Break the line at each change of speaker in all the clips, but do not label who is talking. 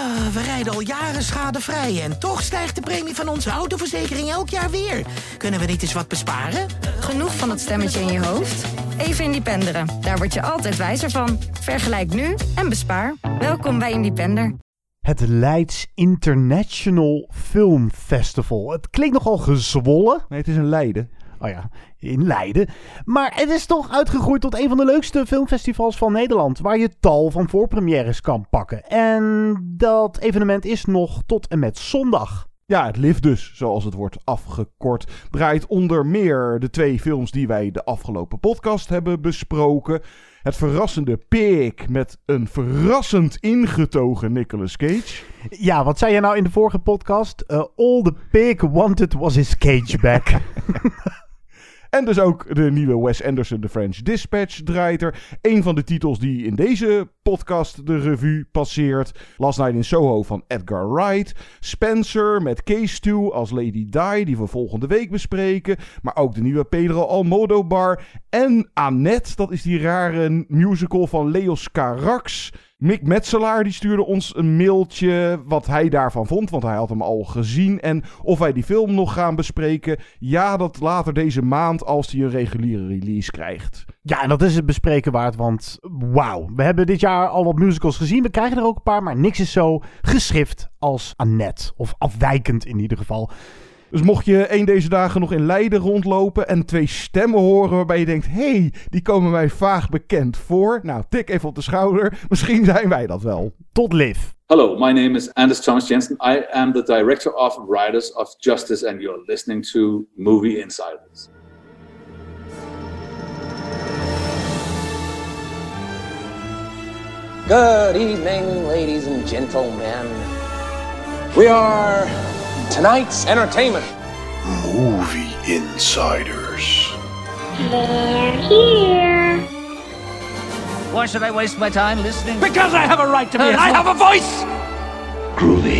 Ah, we rijden al jaren schadevrij en toch stijgt de premie van onze autoverzekering elk jaar weer. Kunnen we niet eens wat besparen?
Genoeg van dat stemmetje in je hoofd? Even Independeren. Daar word je altijd wijzer van. Vergelijk nu en bespaar. Welkom bij Independer.
Het Leids International Film Festival. Het klinkt nogal gezwollen.
Nee, het is een Leiden.
Oh ja, in Leiden. Maar het is toch uitgegroeid tot een van de leukste filmfestivals van Nederland. Waar je tal van voorpremières kan pakken. En dat evenement is nog tot en met zondag.
Ja, het LIF dus, zoals het wordt afgekort, draait onder meer de twee films die wij de afgelopen podcast hebben besproken. Het verrassende Pig met een verrassend ingetogen Nicolas Cage.
Ja, wat zei je nou in de vorige podcast? Uh, all the pig wanted was his cage back.
En dus ook de nieuwe Wes Anderson, The French Dispatch, draait er. Een van de titels die in deze podcast de revue passeert. Last Night in Soho van Edgar Wright. Spencer met Case 2 als Lady Di, die we volgende week bespreken. Maar ook de nieuwe Pedro Almodovar. En Annette, dat is die rare musical van Leos Carax. Mick Metselaar die stuurde ons een mailtje wat hij daarvan vond, want hij had hem al gezien. En of wij die film nog gaan bespreken. Ja, dat later deze maand als hij een reguliere release krijgt.
Ja, en dat is het bespreken waard, want wauw. We hebben dit jaar al wat musicals gezien. We krijgen er ook een paar, maar niks is zo geschrift als Annette. Of afwijkend in ieder geval.
Dus mocht je een deze dagen nog in Leiden rondlopen en twee stemmen horen waarbij je denkt: hé, hey, die komen mij vaag bekend voor. Nou, tik even op de schouder. Misschien zijn wij dat wel.
Tot liv.
Hello, my name is Anders Thomas Jensen. I am the director of Riders of Justice, and you're listening to Movie Insiders.
Good evening, ladies and gentlemen. We are tonight's entertainment.
Movie Insiders.
They're here.
Why should I waste my time listening?
Because I have a right to be. And I have a voice.
Groovy.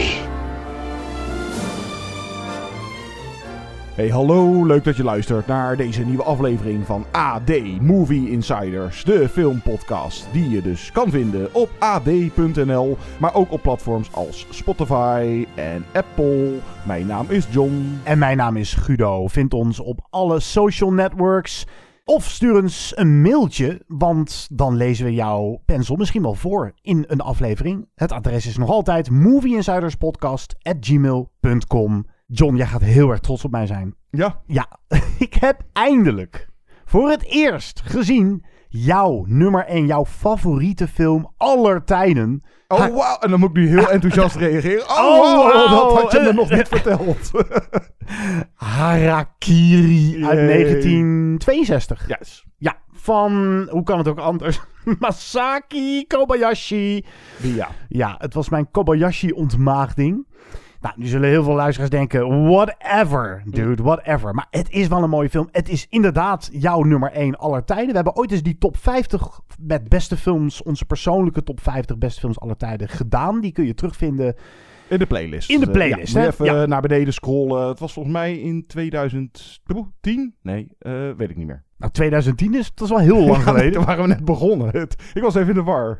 Hey, hallo, leuk dat je luistert naar deze nieuwe aflevering van AD Movie Insiders, de filmpodcast die je dus kan vinden op ad.nl, maar ook op platforms als Spotify en Apple. Mijn naam is John.
En mijn naam is Guido. Vind ons op alle social networks. Of stuur ons een mailtje, want dan lezen we jouw pencil misschien wel voor in een aflevering. Het adres is nog altijd movieinsiderspodcast.gmail.com. John, jij gaat heel erg trots op mij zijn.
Ja?
Ja, ik heb eindelijk voor het eerst gezien jouw nummer 1, jouw favoriete film aller tijden.
Oh, wauw. En dan moet ik nu heel enthousiast reageren. Oh,
Oh,
wow,
wauw.
dat had je me nog niet verteld.
Harakiri uit
Yay.
1962.
yes.
Ja, van, hoe kan het ook anders? Masaki Kobayashi.
Ja.
Ja, het was mijn Kobayashi-ontmaagding. Nou, nu zullen heel veel luisteraars denken, whatever, dude, whatever. Maar het is wel een mooie film. Het is inderdaad jouw nummer 1 aller tijden. We hebben ooit eens die top 50 met beste films, onze persoonlijke top 50 beste films aller tijden gedaan. Die kun je terugvinden.
In de playlist.
In de
Eh,
playlist,
ja,
hè?
even
Ja.
eh, naar beneden scrollen. Het was volgens mij in 2010? Nee, eh, weet ik niet meer.
Nou, 2010 is, dat is wel heel lang
Ja,
geleden.
Toen waren we net begonnen. Ik was even in de war.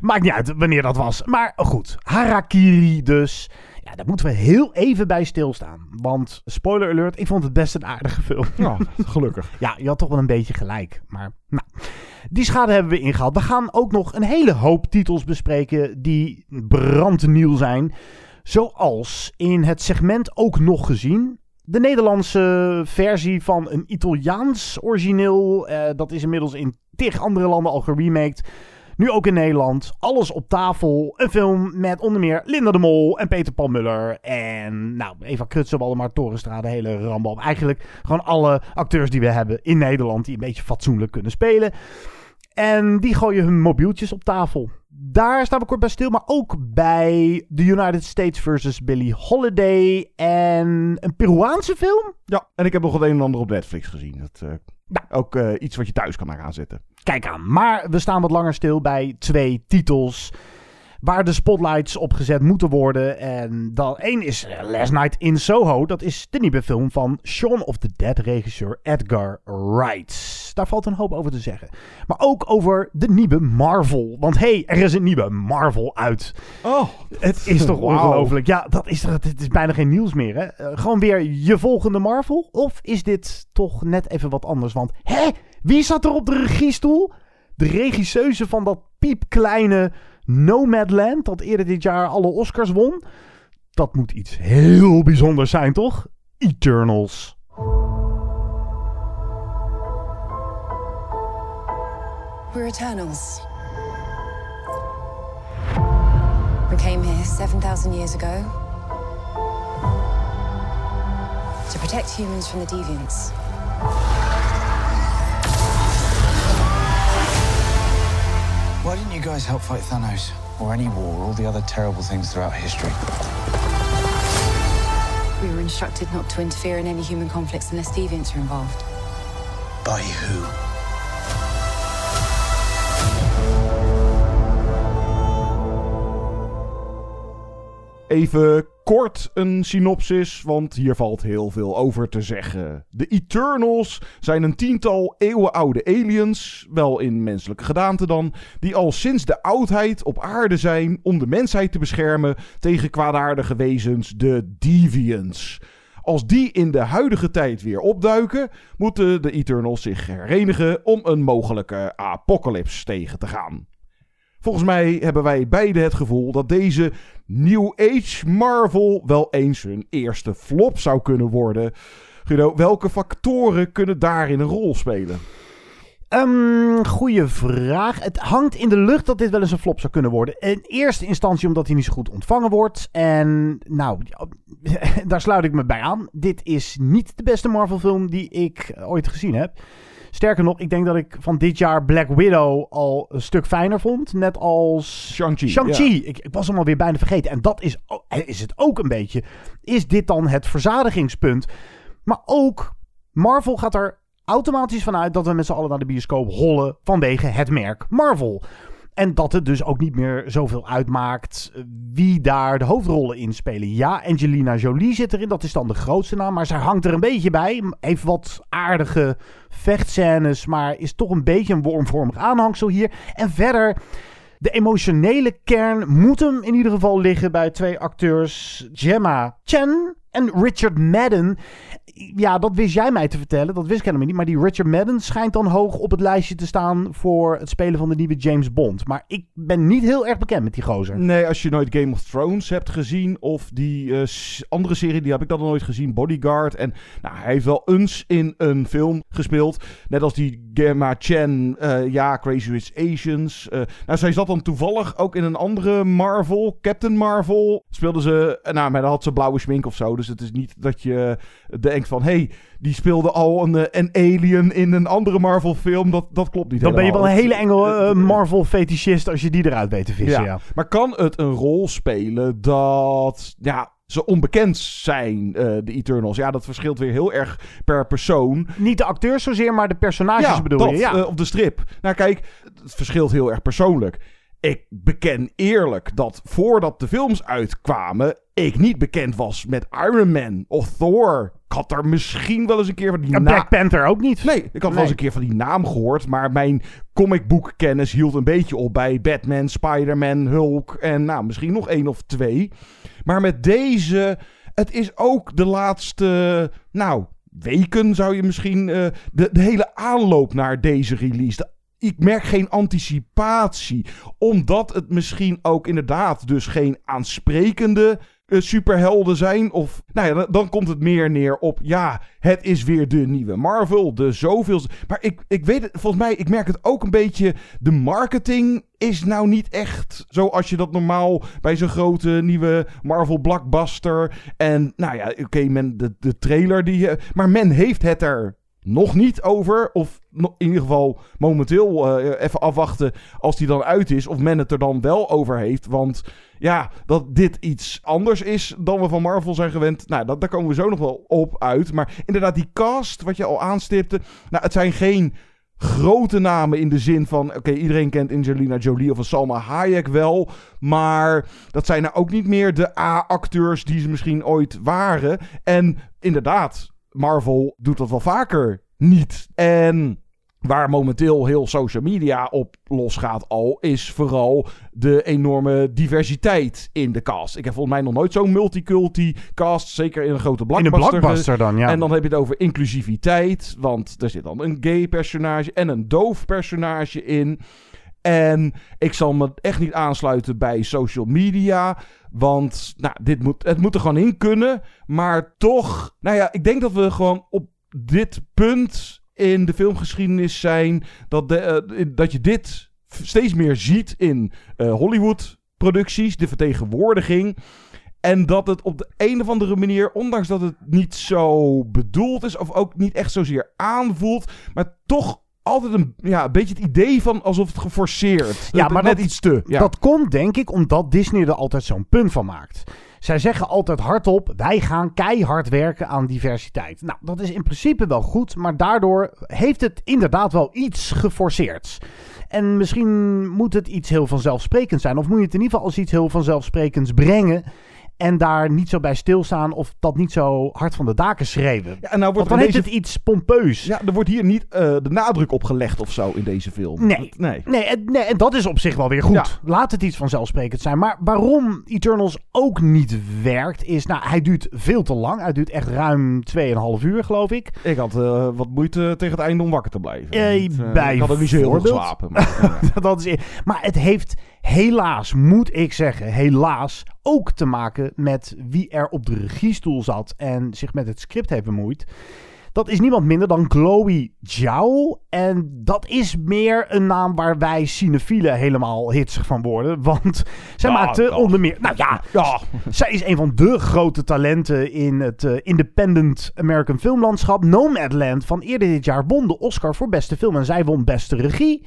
Maakt niet uit wanneer dat was. Maar goed, Harakiri dus. Ja, daar moeten we heel even bij stilstaan. Want, spoiler alert, ik vond het best een aardige film.
Ja, gelukkig.
Ja, je had toch wel een beetje gelijk. Maar, nou, die schade hebben we ingehaald. We gaan ook nog een hele hoop titels bespreken die brandnieuw zijn. Zoals in het segment ook nog gezien. De Nederlandse versie van een Italiaans origineel. eh, dat is inmiddels in tig andere landen al geremaked. Nu ook in Nederland. Alles op tafel. Een film met onder meer Linda de Mol en Peter Paul Muller. En nou, Eva Krutsen, Waldemar Torenstra, de hele rambam. Eigenlijk gewoon alle acteurs die we hebben in Nederland die een beetje fatsoenlijk kunnen spelen. En die gooien hun mobieltjes op tafel. Daar staan we kort bij stil, maar ook bij The United States versus Billie Holiday en een Peruaanse film.
Ja, en ik heb nog het een en ander op Netflix gezien. Dat, Ook eh, iets wat je thuis kan aanzetten.
Kijk aan. Maar we staan wat langer stil bij twee titels waar de spotlights op gezet moeten worden. En dan één is eh, Last Night in Soho. Dat is de nieuwe film van Shaun of the Dead regisseur Edgar Wright. Daar valt een hoop over te zeggen. Maar ook over de nieuwe Marvel. Want hey, er is een nieuwe Marvel uit.
Oh,
Het is toch ongelooflijk. Ja, dat is, het is bijna geen nieuws meer. Hè? Eh, gewoon weer je volgende Marvel? Of is dit toch net even wat anders? Want hè, wie zat er op de regiestoel? De regisseuse van dat piepkleine Nomadland, dat eerder dit jaar alle Oscars won. Dat moet iets heel bijzonders zijn, toch? Eternals.
We're Eternals. We came here 7,000 years ago to protect humans from the deviants.
Why didn't you guys help fight Thanos? Or any war, or all the other terrible things throughout history?
We were instructed not to interfere in any human conflicts unless deviants are involved.
By who?
Even kort een synopsis, want hier valt heel veel over te zeggen. De Eternals zijn een tiental eeuwenoude aliens, wel in menselijke gedaante dan, die al sinds de oudheid op aarde zijn om de mensheid te beschermen tegen kwaadaardige wezens, de Deviants. Als die in de huidige tijd weer opduiken, moeten de Eternals zich herenigen om een mogelijke apocalyps tegen te gaan. Volgens mij hebben wij beide het gevoel dat deze New Age Marvel wel eens hun eerste flop zou kunnen worden. Guido, welke factoren kunnen daarin een rol spelen?
Um, goeie vraag. Het hangt in de lucht dat dit wel eens een flop zou kunnen worden. In eerste instantie omdat hij niet zo goed ontvangen wordt. En nou, daar sluit ik me bij aan. Dit is niet de beste Marvel film die ik ooit gezien heb. Sterker nog, ik denk dat ik van dit jaar Black Widow al een stuk fijner vond. Net als
Shang-Chi.
Shang-Chi.
ja.
Ik, ik was hem alweer bijna vergeten. En dat is, is het ook een beetje. Is dit dan het verzadigingspunt? Maar ook Marvel gaat er automatisch vanuit dat we met z'n allen naar de bioscoop hollen vanwege het merk Marvel. En dat het dus ook niet meer zoveel uitmaakt eh, wie daar de hoofdrollen in spelen. Ja, Angelina Jolie zit erin, dat is dan de grootste naam. Maar zij hangt er een beetje bij. Heeft wat aardige vechtscènes, maar is toch een beetje een wormvormig aanhangsel hier. En verder, de emotionele kern moet hem in ieder geval liggen bij twee acteurs. Gemma Chen en Richard Madden. Ja, dat wist jij mij te vertellen. Dat wist ik helemaal niet. Maar die Richard Madden schijnt dan hoog op het lijstje te staan voor het spelen van de nieuwe James Bond. Maar ik ben niet heel erg bekend met die gozer.
Nee, als je nooit Game of Thrones hebt gezien of die eh, andere serie, die heb ik dan nooit gezien, Bodyguard. En nou, hij heeft wel eens in een film gespeeld. Net als die Gemma Chen, eh, ja, Crazy Rich Asians. Eh, nou, zij zat dan toevallig ook in een andere Marvel, Captain Marvel. Speelde ze, nou, maar dan had ze blauwe smink of zo. Dus het is niet dat je denkt van, hey, die speelde al een, eh, een alien in een andere Marvel film. Dat, dat klopt niet
Dan ben je wel een hele enge eh, Marvel-fetischist als je die eruit weet te vissen. Ja.
Maar kan het een rol spelen dat ja, ze onbekend zijn, eh, de Eternals? Ja, dat verschilt weer heel erg per persoon.
Niet de acteurs zozeer, maar de personages bedoel
dat,
je. Ja.
op de strip. Nou kijk, het verschilt heel erg persoonlijk. Ik beken eerlijk dat voordat de films uitkwamen, ik niet bekend was met Iron Man of Thor. Ik had er misschien wel eens een keer van die
En
na-
Black Panther ook niet.
Nee, ik had wel eens een keer van die naam gehoord. Maar mijn comicboekkennis hield een beetje op bij Batman, Spider-Man, Hulk. En nou, misschien nog één of twee. Maar met deze. Het is ook de laatste. Nou, weken zou je misschien. eh, de, de hele aanloop naar deze release. De- ik merk geen anticipatie. Omdat het misschien ook inderdaad dus geen aansprekende eh, superhelden zijn. Of nou ja, dan, komt het meer neer op. Ja, het is weer de nieuwe Marvel. De zoveel. Maar ik, ik weet het, volgens mij, ik merk het ook een beetje. De marketing is nou niet echt zoals je dat normaal bij zo'n grote nieuwe Marvel blockbuster. En nou ja, oké, men de, de trailer die je. Maar men heeft het er nog niet over. Of in ieder geval momenteel eh, even afwachten als die dan uit is. Of men het er dan wel over heeft. Want ja, dat dit iets anders is dan we van Marvel zijn gewend. Nou, dat, daar komen we zo nog wel op uit. Maar inderdaad, die cast, wat je al aanstipte. Nou, het zijn geen grote namen in de zin van... Oké, iedereen kent Angelina Jolie of een Salma Hayek wel. Maar dat zijn nou ook niet meer de A-acteurs die ze misschien ooit waren. En inderdaad, Marvel doet dat wel vaker niet. En waar momenteel heel social media op losgaat al, is vooral de enorme diversiteit in de cast. Ik heb volgens mij nog nooit zo'n multiculti cast, zeker in een grote blockbuster.
In een blockbuster dan, ja.
En dan heb je het over inclusiviteit, want er zit dan een gay personage en een doof personage in. En ik zal me echt niet aansluiten bij social media. Want nou, dit moet, het moet er gewoon in kunnen. Maar toch, nou ja, ik denk dat we gewoon op dit punt in de filmgeschiedenis zijn. Dat, eh, dat je dit steeds meer ziet in uh, Hollywood-producties, de vertegenwoordiging. En dat het op de een of andere manier, ondanks dat het niet zo bedoeld is, of ook niet echt zozeer aanvoelt, maar toch altijd een, ja, een beetje het idee van alsof het geforceerd.
Ja, maar
net
dat,
iets te. Ja.
Dat komt denk ik omdat Disney er altijd zo'n punt van maakt. Zij zeggen altijd hardop: wij gaan keihard werken aan diversiteit. Nou, dat is in principe wel goed, maar daardoor heeft het inderdaad wel iets geforceerd. En misschien moet het iets heel vanzelfsprekends zijn, of moet je het in ieder geval als iets heel vanzelfsprekends brengen. En daar niet zo bij stilstaan of dat niet zo hard van de daken schreeuwen.
Ja, en nou wordt
dan
er
heeft
deze-
het iets pompeus.
Ja, er wordt hier niet eh, de nadruk op gelegd of zo in deze film.
Nee.
nee.
Nee, en, nee, en dat is op zich wel weer goed.
Ja.
Laat het iets vanzelfsprekend zijn. Maar waarom Eternals ook niet werkt, is... Nou, hij duurt veel te lang. Hij duurt echt ruim 2,5 uur, geloof ik.
Ik had eh, wat moeite tegen het einde om wakker te blijven.
Eh,
Het, eh,
bij
ik had ook niet zo heel veel
voorbeeld.
geslapen. Maar, ja.
dat is, maar het heeft helaas, moet ik zeggen, helaas ook te maken met wie er op de regiestoel zat en zich met het script heeft bemoeid. Dat is niemand minder dan Chloe Zhao. En dat is meer een naam waar wij cinefielen helemaal hitsig van worden. Want zij
Ja,
maakte
ja.
onder meer... Nou ja,
Ja.
zij is een van de grote talenten in het eh, independent American filmlandschap. Nomadland van eerder dit jaar won de Oscar voor beste film. En zij won beste regie.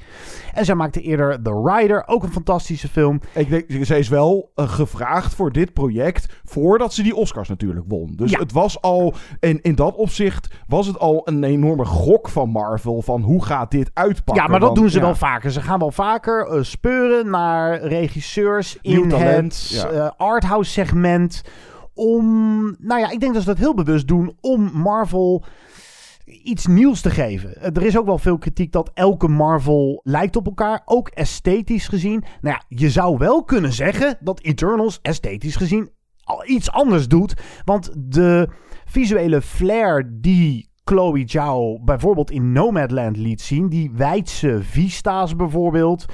En zij maakte eerder The Rider, ook een fantastische film.
Ik denk, zij is wel eh, gevraagd voor dit project voordat ze die Oscars natuurlijk won. Dus het was al, in, in dat opzicht was het al een enorme gok van Marvel van hoe gaat dit uitpakken.
Ja, maar dat
Want,
doen ze
ja,
wel vaker. Ze gaan wel vaker eh, speuren naar regisseurs
Nieuw
in
talent,
het
ja.
eh, arthouse segment. Om, nou ja, ik denk dat ze dat heel bewust doen om Marvel iets nieuws te geven. Eh, Er is ook wel veel kritiek dat elke Marvel lijkt op elkaar, ook esthetisch gezien. Nou ja, je zou wel kunnen zeggen dat Eternals esthetisch gezien iets anders doet. Want de visuele flair die Chloe Zhao bijvoorbeeld in Nomadland liet zien, die wijdse vista's bijvoorbeeld,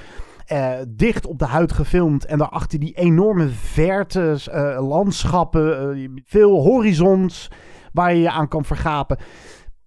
eh, dicht op de huid gefilmd en daarachter die enorme vertes, eh, landschappen, eh, veel horizons waar je je aan kan vergapen.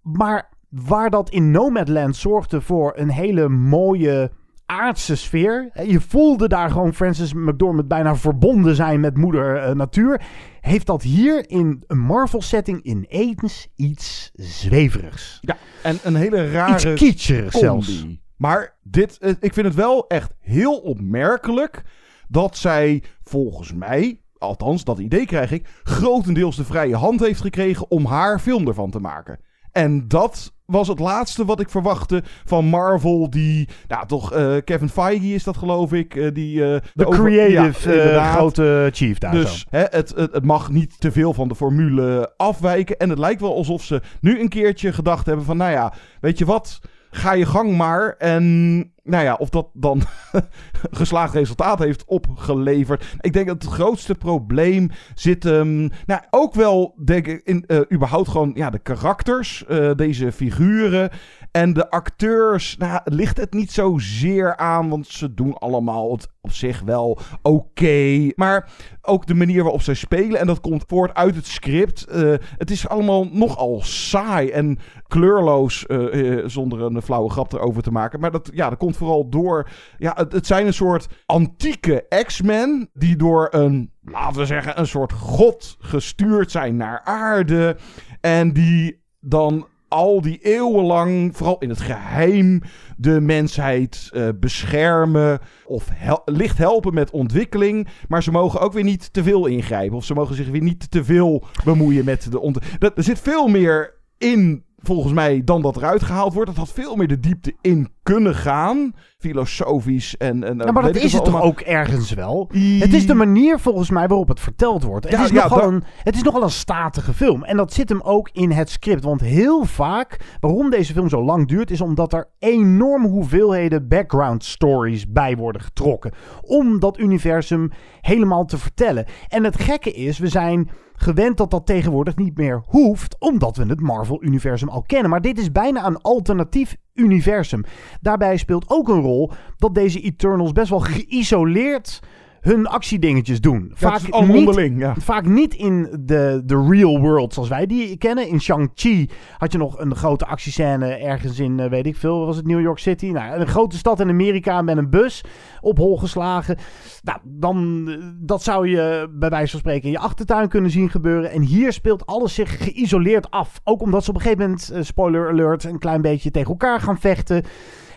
Maar waar dat in Nomadland zorgde voor een hele mooie aardse sfeer. Je voelde daar gewoon Francis McDormand bijna verbonden zijn met moeder eh, natuur. Heeft dat hier in een Marvel setting ineens iets zweverigs.
Ja, en een hele rare
Iets zelfs.
Maar dit, eh, ik vind het wel echt heel opmerkelijk dat zij volgens mij, althans dat idee krijg ik, grotendeels de vrije hand heeft gekregen om haar film ervan te maken. En dat was het laatste wat ik verwachtte van Marvel, die, nou toch, eh, Kevin Feige is dat geloof ik, eh, die... eh,
De
over-
creative
Ja, inderdaad.
grote chief daar
Dus
zo.
hè, het, het, het mag niet te veel van de formule afwijken. En het lijkt wel alsof ze nu een keertje gedacht hebben van... Nou ja, weet je wat? Ga je gang maar. En nou ja, of dat dan geslaagd resultaat heeft opgeleverd. Ik denk dat het grootste probleem zit hem... nou, ook wel, denk ik, in eh, überhaupt gewoon ja, de karakters. eh, deze figuren. En de acteurs, nou, ligt het niet zozeer aan, want ze doen allemaal het op zich wel oké. Maar ook de manier waarop zij spelen, en dat komt voort uit het script. eh, het is allemaal nogal saai en kleurloos, eh, eh, zonder een flauwe grap erover te maken. Maar dat, ja, dat komt vooral door... Ja, het, het zijn een soort antieke X-Men die door een, laten we zeggen, een soort god gestuurd zijn naar aarde. En die dan al die eeuwen lang, vooral in het geheim, de mensheid eh, beschermen of licht helpen met ontwikkeling. Maar ze mogen ook weer niet te veel ingrijpen. Of ze mogen zich weer niet te veel bemoeien met de ontwikkeling. Er zit veel meer in volgens mij, dan dat eruit gehaald wordt. Het had veel meer de diepte in kunnen gaan. Filosofisch en... en
Ja, maar dat is het toch ook ergens wel? Het is de manier volgens mij waarop het verteld wordt. Het,
Ja,
is,
ja,
nogal
dat-
een, het is nogal een statige film. En dat zit hem ook in het script. Want heel vaak, waarom deze film zo lang duurt... is omdat er enorme hoeveelheden background stories bij worden getrokken. Om dat universum helemaal te vertellen. En het gekke is, we zijn gewend dat dat tegenwoordig niet meer hoeft... omdat we het Marvel-universum al kennen. Maar dit is bijna een alternatief universum. Daarbij speelt ook een rol dat deze Eternals best wel geïsoleerd hun actiedingetjes doen.
Ja, het is allemaal
niet,
onderling, ja.
vaak niet in de, de real world zoals wij die kennen. In Shang-Chi had je nog een grote actiescène ergens in, eh, weet ik veel, was het New York City? Nou, een grote stad in Amerika met een bus op hol geslagen. Nou, dan, eh, dat zou je bij wijze van spreken in je achtertuin kunnen zien gebeuren. En hier speelt alles zich geïsoleerd af. Ook omdat ze op een gegeven moment, eh, spoiler alert, een klein beetje tegen elkaar gaan vechten.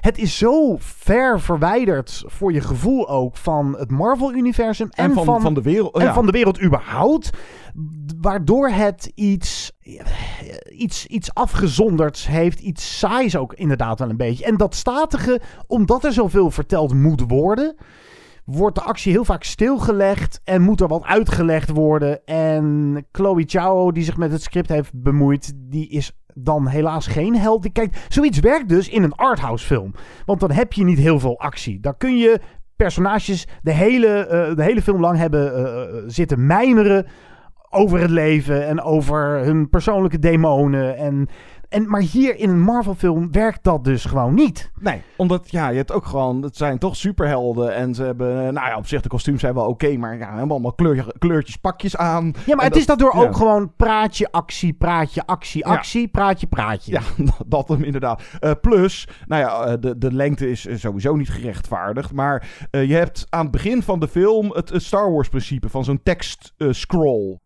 Het is zo ver verwijderd voor je gevoel ook van het Marvel-universum en,
En van- van de wereld,
En
ja.
van de wereld überhaupt. Waardoor het iets, iets, iets afgezonderds heeft. Iets saais ook inderdaad wel een beetje. En dat statige, omdat er zoveel verteld moet worden wordt de actie heel vaak stilgelegd en moet er wat uitgelegd worden. En Chloe Chao, die zich met het script heeft bemoeid, die is dan helaas geen held. Kijk, zoiets werkt dus in een arthouse film. Want dan heb je niet heel veel actie. Dan kun je personages de hele, eh, de hele film lang hebben eh, eh, zitten mijmeren over het leven en over hun persoonlijke demonen. En, en, maar hier in een Marvel film werkt dat dus gewoon niet.
Nee, omdat ja, je hebt ook gewoon, het zijn toch superhelden en ze hebben, eh, nou ja, op zich de kostuums zijn wel oké, maar ja, hebben allemaal kleur, kleurtjes, pakjes aan.
Ja, maar
En
het
dat-
is daardoor
ja.
ook gewoon praatje, actie, praatje, actie,
Ja.
actie, praatje, praatje.
Ja, dat hem inderdaad. Eh, plus, nou ja, eh, de, de lengte is sowieso niet gerechtvaardigd. Maar je hebt aan het begin van de film het, het Star Wars principe van zo'n tekst scroll.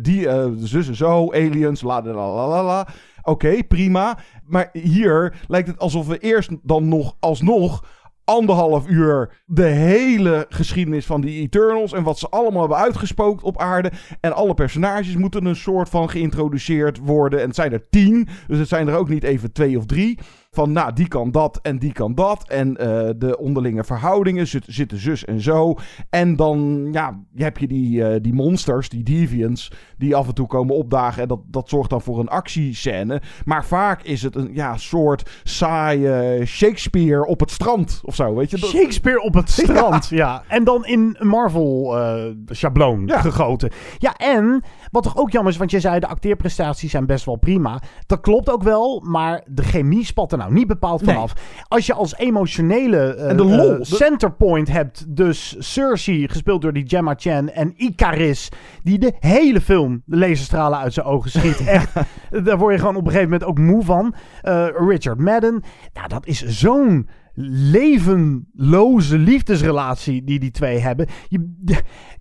Die, eh zus en zo, aliens, la la la la la Oké, prima. Maar hier lijkt het alsof we eerst dan nog alsnog anderhalf uur de hele geschiedenis van die Eternals en wat ze allemaal hebben uitgespookt op aarde. En alle personages moeten een soort van geïntroduceerd worden. En het zijn er tien, dus het zijn er ook niet even twee of drie. Van, nou, die kan dat en die kan dat. En eh, de onderlinge verhoudingen zit- zitten zus en zo. En dan ja, heb je die, eh, die monsters, die deviants, die af en toe komen opdagen. En dat, dat zorgt dan voor een actiescène. Maar vaak is het een ja, soort saaie Shakespeare op het strand of zo, weet je. Dat-
Shakespeare op het strand, ja. En dan in Marvel-schabloon
Ja.
gegoten. Ja, en wat toch ook jammer is, want je zei de acteerprestaties zijn best wel prima. Dat klopt ook wel, maar de chemie spat er nou niet bepaald
Nee.
vanaf. Als je als emotionele eh,
En de lol,
eh, centerpoint hebt, dus Cersei, gespeeld door die Gemma Chan, en Icaris, die de hele film de laserstralen uit zijn ogen schiet. Echt, daar word je gewoon op een gegeven moment ook moe van. Eh, Richard Madden, nou, dat is zo'n levenloze liefdesrelatie die die twee hebben. Je,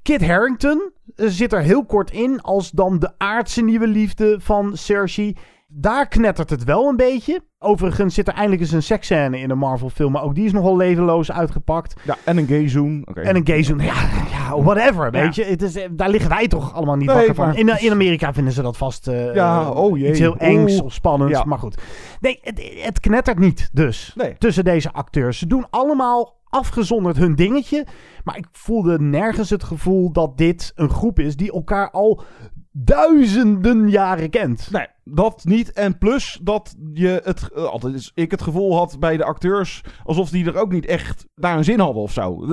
Kit Harington eh, zit er heel kort in als dan de aardse nieuwe liefde van Cersei. Daar knettert het wel een beetje. Overigens zit er eindelijk eens een seksscène in een Marvel film. Maar ook die is nogal levenloos uitgepakt.
Ja, en een gay zoen. Oké.
En een gay zoen. Ja, ja whatever, weet je. Het is, eh, daar liggen wij toch allemaal niet
Nee,
wakker van.
maar-
In, in Amerika vinden ze dat vast eh,
Ja, oh jee.
iets heel engs of spannends.
Ja.
Maar goed. Nee, het, het knettert niet dus
Nee.
tussen deze acteurs. Ze doen allemaal afgezonderd hun dingetje. Maar ik voelde nergens het gevoel dat dit een groep is die elkaar al duizenden jaren kent.
Nee, dat niet. En plus dat je het, eh, altijd is ik het gevoel had bij de acteurs, alsof die er ook niet echt naar een zin hadden of zo.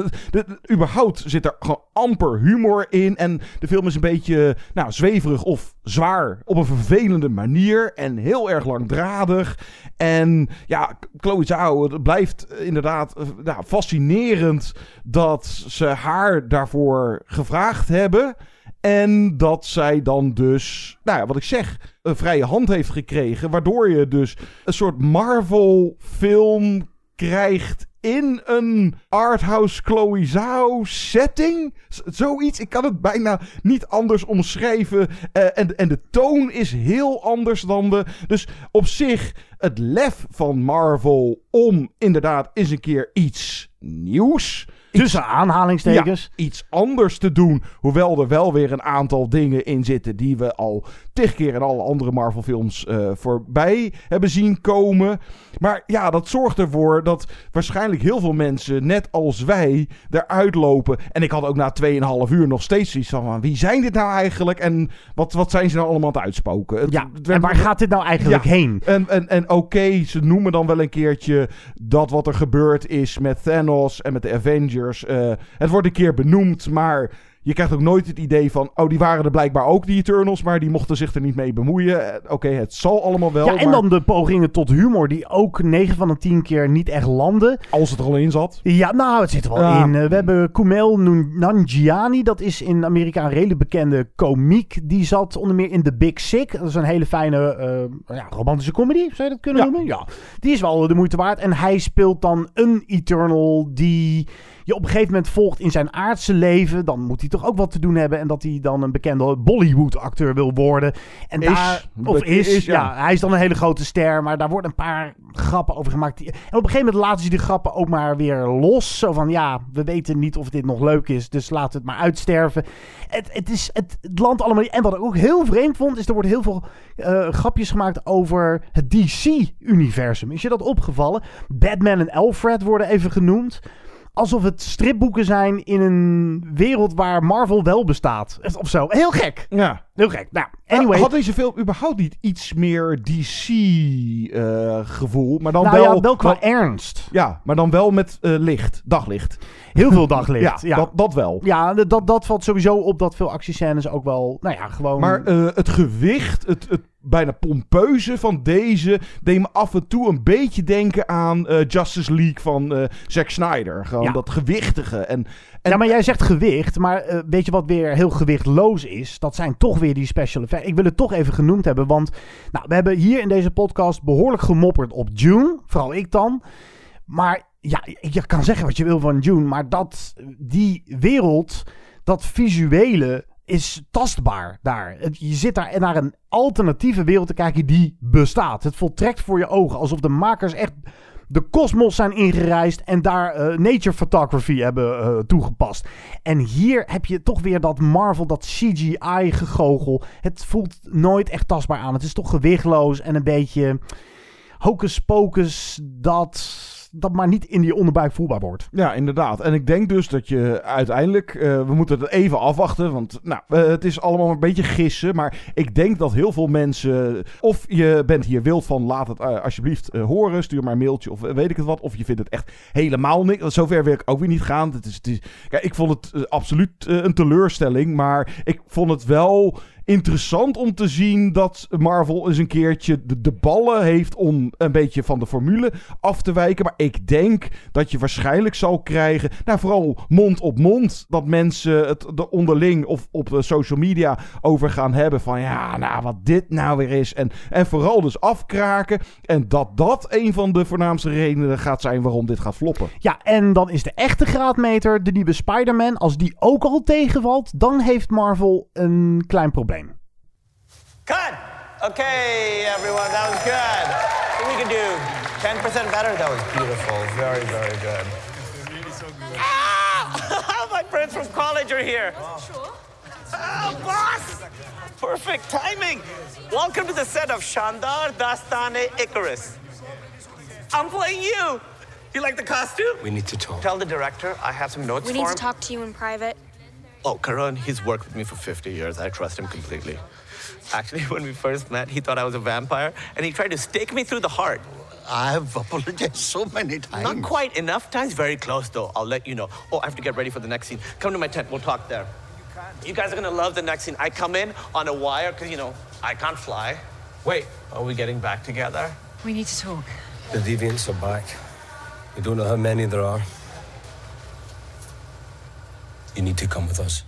Überhaupt zit er gewoon amper humor in. En de film is een beetje, nou, zweverig of zwaar op een vervelende manier. En heel erg langdradig. En ja, Chloe Zhao, het blijft eh, inderdaad eh, nou, fascinerend dat ze haar daarvoor gevraagd hebben. En dat zij dan dus, nou ja, wat ik zeg, een vrije hand heeft gekregen. Waardoor je dus een soort Marvel-film krijgt in een arthouse Chloe Zhao setting. Zoiets, ik kan het bijna niet anders omschrijven. Eh, en, en de toon is heel anders dan de... Dus op zich, het lef van Marvel om inderdaad eens een keer iets nieuws
Tussen aanhalingstekens.
Ja, iets anders te doen. Hoewel er wel weer een aantal dingen in zitten die we al tig keer in alle andere Marvel films eh, voorbij hebben zien komen. Maar ja, dat zorgt ervoor dat waarschijnlijk heel veel mensen, net als wij, eruit lopen. En ik had ook na 2,5 uur nog steeds zoiets van, wie zijn dit nou eigenlijk? En wat, wat zijn ze nou allemaal aan het uitspoken? Het-
Ja,
het
en waar gaat dit nou eigenlijk
Ja.
heen?
En, en, en oké, ze noemen dan wel een keertje dat wat er gebeurd is met Thanos en met de Avengers. Eh, het wordt een keer benoemd, maar je krijgt ook nooit het idee van... Oh, die waren er blijkbaar ook, die Eternals, maar die mochten zich er niet mee bemoeien. Eh, Oké, het zal allemaal wel,
Ja, en
maar
dan de pogingen tot humor, die ook 9 van de 10 keer niet echt landen.
als het er al in zat.
Ja, nou, het zit er wel
Ja.
in. Eh, we hebben Kumail Nanjiani, dat is in Amerika een redelijk bekende komiek. Die zat onder meer in The Big Sick. Dat is een hele fijne ja, romantische comedy, zou je dat kunnen
Ja.
noemen? Ja. Die is wel de moeite waard. En hij speelt dan een Eternal die je op een gegeven moment volgt in zijn aardse leven. Dan moet hij toch ook wat te doen hebben. En dat hij dan een bekende Bollywood-acteur wil worden. En
Is.
daar, of is,
is, ja.
ja. Hij is dan een hele grote ster, maar daar worden een paar grappen over gemaakt. En op een gegeven moment laten ze die grappen ook maar weer los. Zo van, ja, we weten niet of dit nog leuk is, dus laten we het maar uitsterven. Het, het, is, het, het landt allemaal. En wat ik ook heel vreemd vond, is er worden heel veel eh, grapjes gemaakt over het DC-universum. Is je dat opgevallen? Batman en Alfred worden even genoemd. Alsof het stripboeken zijn in een wereld waar Marvel wel bestaat. Of zo. Heel gek.
Ja.
Heel gek. Nou, anyway.
Had deze film überhaupt niet iets meer DC-gevoel? maar dan
nou
wel,
ja, wel qua
wel-
ernst.
Ja, maar dan wel met eh, licht, daglicht.
Heel veel daglicht.
Ja,
ja.
Dat, dat wel.
Ja, dat, dat valt sowieso op dat veel actiescènes ook wel, nou ja, gewoon...
Maar eh, het gewicht, het, het bijna pompeuze van deze, deed me af en toe een beetje denken aan eh, Justice League van eh, Zack Snyder. Gewoon
Ja.
dat gewichtige. En,
ja, maar jij zegt gewicht, maar eh, weet je wat weer heel gewichtloos is? Dat zijn toch weer die special effects. Ik wil het toch even genoemd hebben, want nou, we hebben hier in deze podcast behoorlijk gemopperd op June, vooral ik dan. Maar ja, je kan zeggen wat je wil van June, maar dat, die wereld, dat visuele is tastbaar daar. Je zit daar naar een alternatieve wereld te kijken die bestaat. Het voltrekt voor je ogen alsof de makers echt de kosmos zijn ingereisd en daar eh, nature photography hebben eh, toegepast. En hier heb je toch weer dat Marvel, dat CGI gegogel. Het voelt nooit echt tastbaar aan. Het is toch gewichtloos en een beetje hocus pocus dat, dat maar niet in die onderbuik voelbaar wordt.
Ja, inderdaad. En ik denk dus dat je uiteindelijk, eh, we moeten het even afwachten, want nou, eh, het is allemaal een beetje gissen, maar ik denk dat heel veel mensen, of je bent hier wild van, laat het eh, alsjeblieft horen, stuur maar een mailtje of weet ik het wat, of je vindt het echt helemaal niks. Zover wil ik ook weer niet gaan. Het is, het is, kijk, ik vond het absoluut een teleurstelling, maar ik vond het wel interessant om te zien dat Marvel eens een keertje de, de ballen heeft om een beetje van de formule af te wijken. Maar ik denk dat je waarschijnlijk zal krijgen, nou vooral mond op mond, dat mensen het er onderling of op eh, social media over gaan hebben van ja, nou wat dit nou weer is. En, en vooral dus afkraken. En dat dat een van de voornaamste redenen gaat zijn waarom dit gaat floppen.
Ja, en dan is de echte graadmeter de nieuwe Spider-Man. Als die ook al tegenvalt, dan heeft Marvel een klein probleem.
Cut! Okay, everyone, that was good. So we can do 10% better. That was beautiful. Very, very good. Ah! My friends from college are here. Oh, boss! Perfect timing. Welcome to the set of Shandar Dastane Icarus. I'm playing you. You like the costume?
We need to talk.
Tell the director I have some notes
We
for
need to talk to you in private.
Oh, Karan, he's worked with me for 50 years. I trust him completely. Actually, when we first met, he thought I was a vampire, and he tried to stake me through the heart.
I've apologized so many times.
Not quite enough times. Very close, though. I'll let you know. Oh, I have to get ready for the next scene. Come to my tent. We'll talk there. You guys are gonna love the next scene. I come in on a wire because you know I can't fly. Wait, are we getting back together?
We need to talk.
The deviants are back. We don't know how many there are. You need to come with us.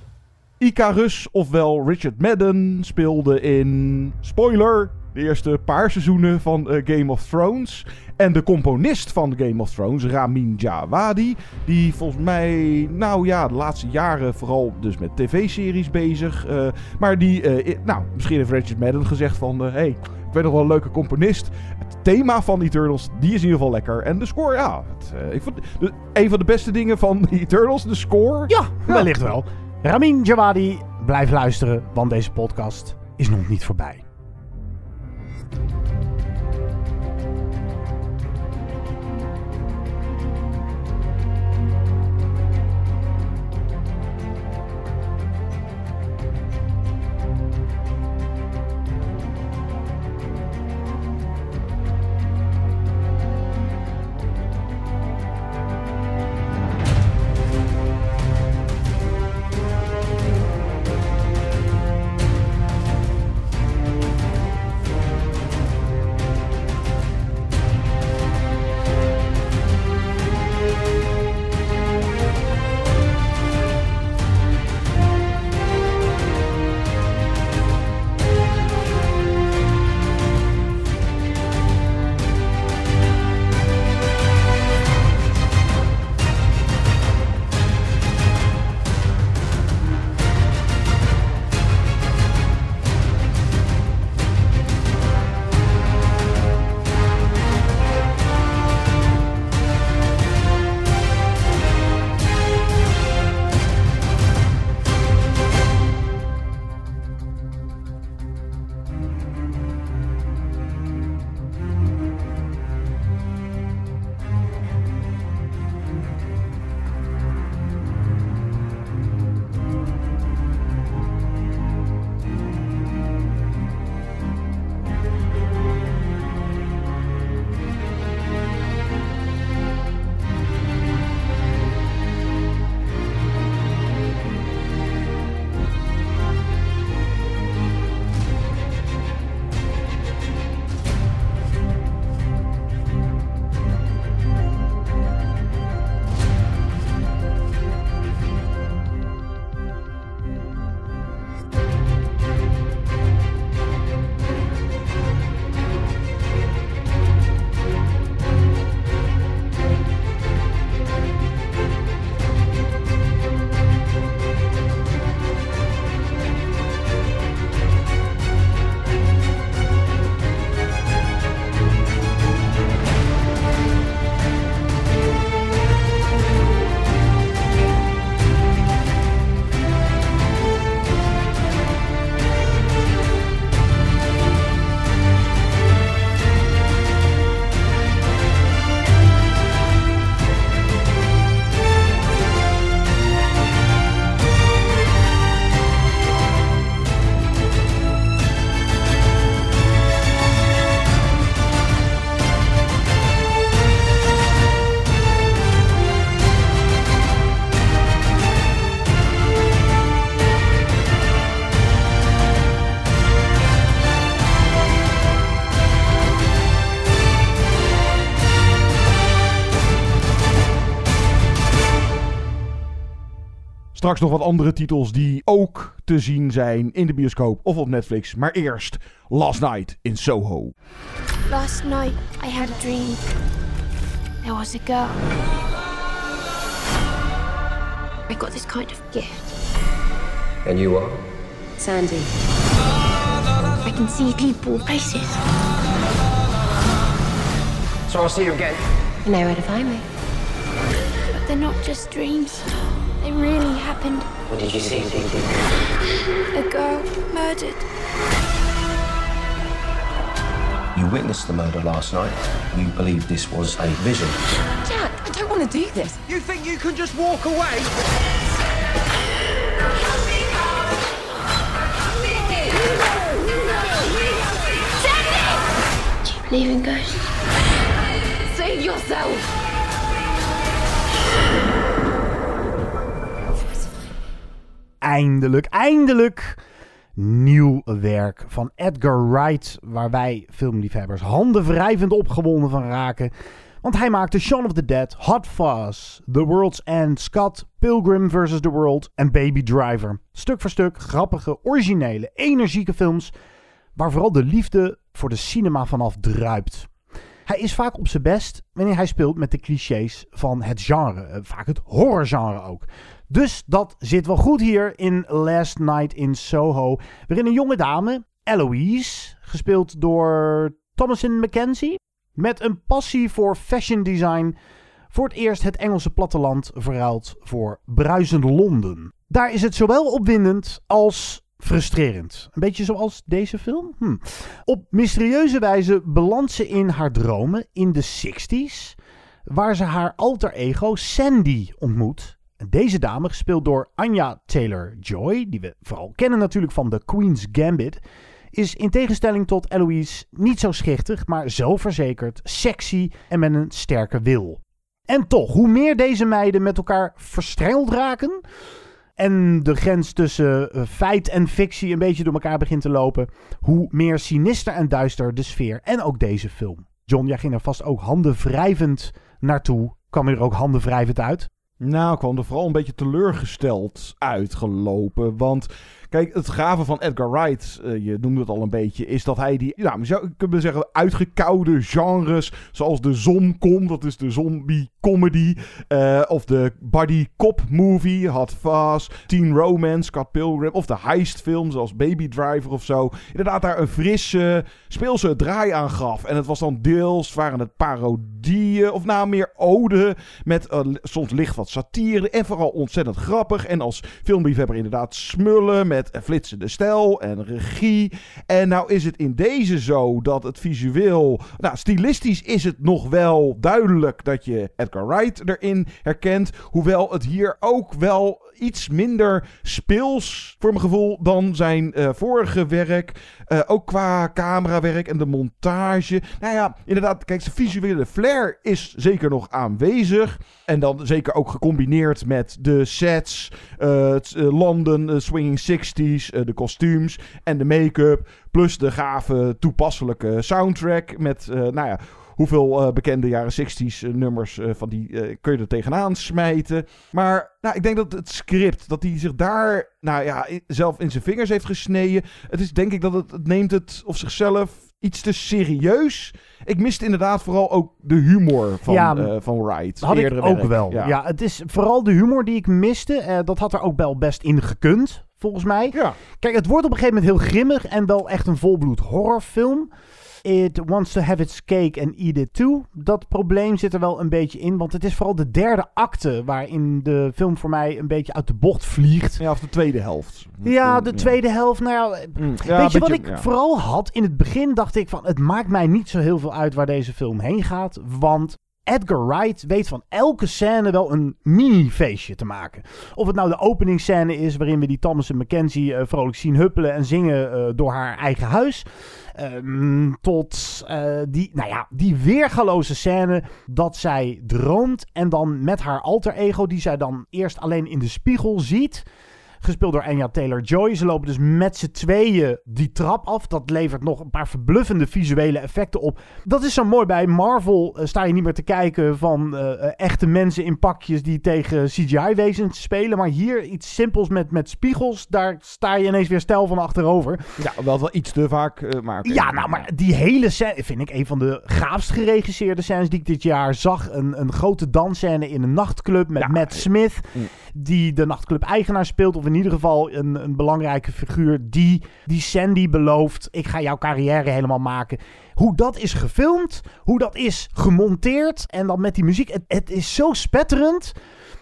Icarus, ofwel Richard Madden, speelde in, spoiler, de eerste paar seizoenen van eh, Game of Thrones. En de componist van Game of Thrones, Ramin Djawadi, die volgens mij, nou ja, de laatste jaren vooral dus met tv-series bezig. eh, maar die, eh, nou, misschien heeft Richard Madden gezegd van, hé, hey, weet nog wel een leuke componist. Het thema van Eternals, die is in ieder geval lekker. En de score, ja. Het, ik vond de, een van de beste dingen van Eternals, de score.
Ja, ja. wellicht wel. Ramin Djawadi, blijf luisteren, want deze podcast is nog niet voorbij.
Straks nog wat andere titels die ook te zien zijn in de bioscoop of op Netflix. Maar eerst Last Night in Soho.
Last night I had a dream. There was a girl. I got this kind of gift.
And you are?
Sandy.
I can see people, places.
So I'll see you again.
You know where to find me.
But they're not just dreams. They really happened.
What did you see?
A girl murdered.
You witnessed the murder last night. You believe this was a vision.
Jack, I don't want to do this.
You think you can just walk away?
Do you believe in ghosts?
Save yourself!
Eindelijk, eindelijk nieuw werk van Edgar Wright, waar wij filmliefhebbers handenwrijvend opgewonden van raken. Want hij maakte Shaun of the Dead, Hot Fuzz, The World's End, Scott, Pilgrim vs. The World en Baby Driver. Stuk voor stuk grappige, originele, energieke films waar vooral de liefde voor de cinema vanaf druipt. Hij is vaak op zijn best wanneer hij speelt met de clichés van het genre, eh, vaak het horrorgenre ook. Dus dat zit wel goed hier in Last Night in Soho, waarin een jonge dame Eloise, gespeeld door Thomasin McKenzie. Met een passie voor fashion design voor het eerst het Engelse platteland verruild voor bruisend Londen. Daar is het zowel opwindend als frustrerend. Een beetje zoals deze film. Hm. Op mysterieuze wijze belandt ze in haar dromen in de 60s, waar ze haar alter ego Sandy ontmoet. Deze dame, gespeeld door Anya Taylor-Joy, die we vooral kennen natuurlijk van The Queen's Gambit, is in tegenstelling tot Eloise niet zo schichtig, maar zelfverzekerd, sexy en met een sterke wil. En toch, hoe meer deze meiden met elkaar verstrengeld raken, en de grens tussen uh, feit en fictie een beetje door elkaar begint te lopen, hoe meer sinister en duister de sfeer en ook deze film. John, jij ging er vast ook handen wrijvend naartoe. Kwam er ook handen wrijvend uit?
Nou, ik kwam er vooral een beetje teleurgesteld uitgelopen. Want Kijk, het gave van Edgar Wright, uh, je noemde het al een beetje, is dat hij die, nou, zou kunnen zeggen, uitgekoude genres, zoals de Zomcom, dat is de zombie comedy, uh, of de buddy cop movie, Hot Fuzz, Teen Romance, Scott Pilgrim, of de heist film, zoals Baby Driver of zo. Inderdaad, daar een frisse, speelse draai aan gaf. En het was dan deels, waren het parodieën, of nou meer ode, met uh, soms licht wat satire, en vooral ontzettend grappig. En als filmliefhebber inderdaad smullen, met met flitsende stijl en regie. En nou is het in deze zo dat het visueel... Nou, stilistisch is het nog wel duidelijk dat je Edgar Wright erin herkent. Hoewel het hier ook wel iets minder speels, voor mijn gevoel, dan zijn uh, vorige werk. Uh, ook qua camerawerk en de montage. Nou ja, inderdaad, kijk, de visuele flair is zeker nog aanwezig. En dan zeker ook gecombineerd met de sets, uh, London, Swinging 60s, de kostuums en de make-up. Plus de gave toepasselijke soundtrack met, nou ja hoeveel uh, bekende jaren 60s uh, nummers uh, van die kun je er tegenaan smijten. Maar nou, ik denk dat het script, dat hij zich daar nou ja, zelf in zijn vingers heeft gesneden. Het is denk ik dat het, het neemt het of zichzelf iets te serieus. Ik miste inderdaad vooral ook de humor van, ja, van Wright.
Had ik ook wel. Ja. ja. het is vooral de humor die ik miste. dat had er ook wel best in gekund, volgens mij.
Ja.
Kijk, het wordt op een gegeven moment heel grimmig en wel echt een volbloed horrorfilm. It wants to have its cake and eat it too. Dat probleem zit er wel een beetje in. Want het is vooral de derde acte waarin de film voor mij een beetje uit de bocht vliegt.
Ja, of de tweede helft.
Ja, de tweede helft. Nou ja, mm. weet je wat ik vooral had? In het begin dacht ik van het maakt mij niet zo heel veel uit waar deze film heen gaat. Want Edgar Wright weet van elke scène wel een mini-feestje te maken. Of het nou de openingsscène is waarin we die Thomas en Mackenzie uh, vrolijk zien huppelen en zingen uh, door haar eigen huis. Uh, tot uh, die, nou ja, die weergaloze scène dat zij droomt en dan met haar alter ego, die zij dan eerst alleen in de spiegel ziet gespeeld door Anya Taylor-Joy. Ze lopen dus met z'n tweeën die trap af. Dat levert nog een paar verbluffende visuele effecten op. Dat is zo mooi. Bij Marvel uh, sta je niet meer te kijken van uh, echte mensen in pakjes die tegen CGI-wezens spelen. Maar hier iets simpels met, met spiegels. Daar sta je ineens weer stijl van achterover.
Ja, wel wel iets te vaak. Uh, maar
ja, nou, maar die hele scène vind ik een van de gaafst geregisseerde scènes die ik dit jaar zag. Een, een grote dansscène in een nachtclub met ja, Matt Smith. Mm. Die de nachtclub-eigenaar speelt. Of in ieder geval een, een belangrijke figuur die, die Sandy belooft: ik ga jouw carrière helemaal maken. Hoe dat is gefilmd, hoe dat is gemonteerd en dan met die muziek. Het, het is zo spetterend.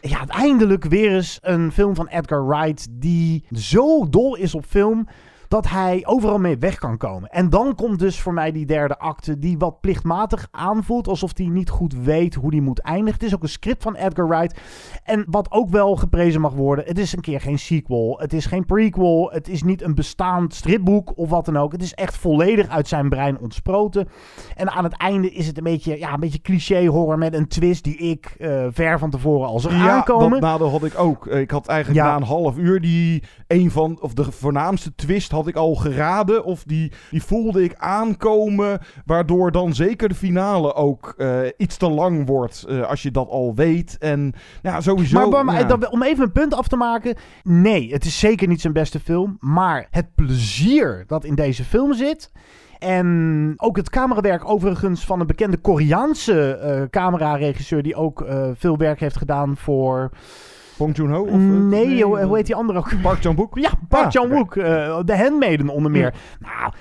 Ja, uiteindelijk weer eens een film van Edgar Wright die zo dol is op film dat hij overal mee weg kan komen. En dan komt dus voor mij die derde acte, die wat plichtmatig aanvoelt, alsof hij niet goed weet hoe die moet eindigen. Het is ook een script van Edgar Wright. En wat ook wel geprezen mag worden, het is een keer geen sequel, het is geen prequel, het is niet een bestaand stripboek of wat dan ook. Het is echt volledig uit zijn brein ontsproten. En aan het einde is het een beetje, ja, een beetje cliché horror met een twist die ik uh, ver van tevoren al zag ja, aankomen.
dat nadeel had ik ook. Ik had eigenlijk na een half uur die een van, of de voornaamste twist had ik al geraden. Of die, die voelde ik aankomen. Waardoor dan zeker de finale ook uh, iets te lang wordt. Uh, als je dat al weet. En ja, sowieso.
Maar, maar
ja.
om even een punt af te maken. Nee, het is zeker niet zijn beste film. Maar het plezier dat in deze film zit. En ook het camerawerk overigens van een bekende Koreaanse uh, cameraregisseur... die ook uh, veel werk heeft gedaan voor
Bong Joon-ho? Of, eh,
nee, joh, hoe heet die andere ook?
Park Chan-wook?
Ja, Park
Ah,
Chan-wook. eh, De Handmaiden onder meer. Nou,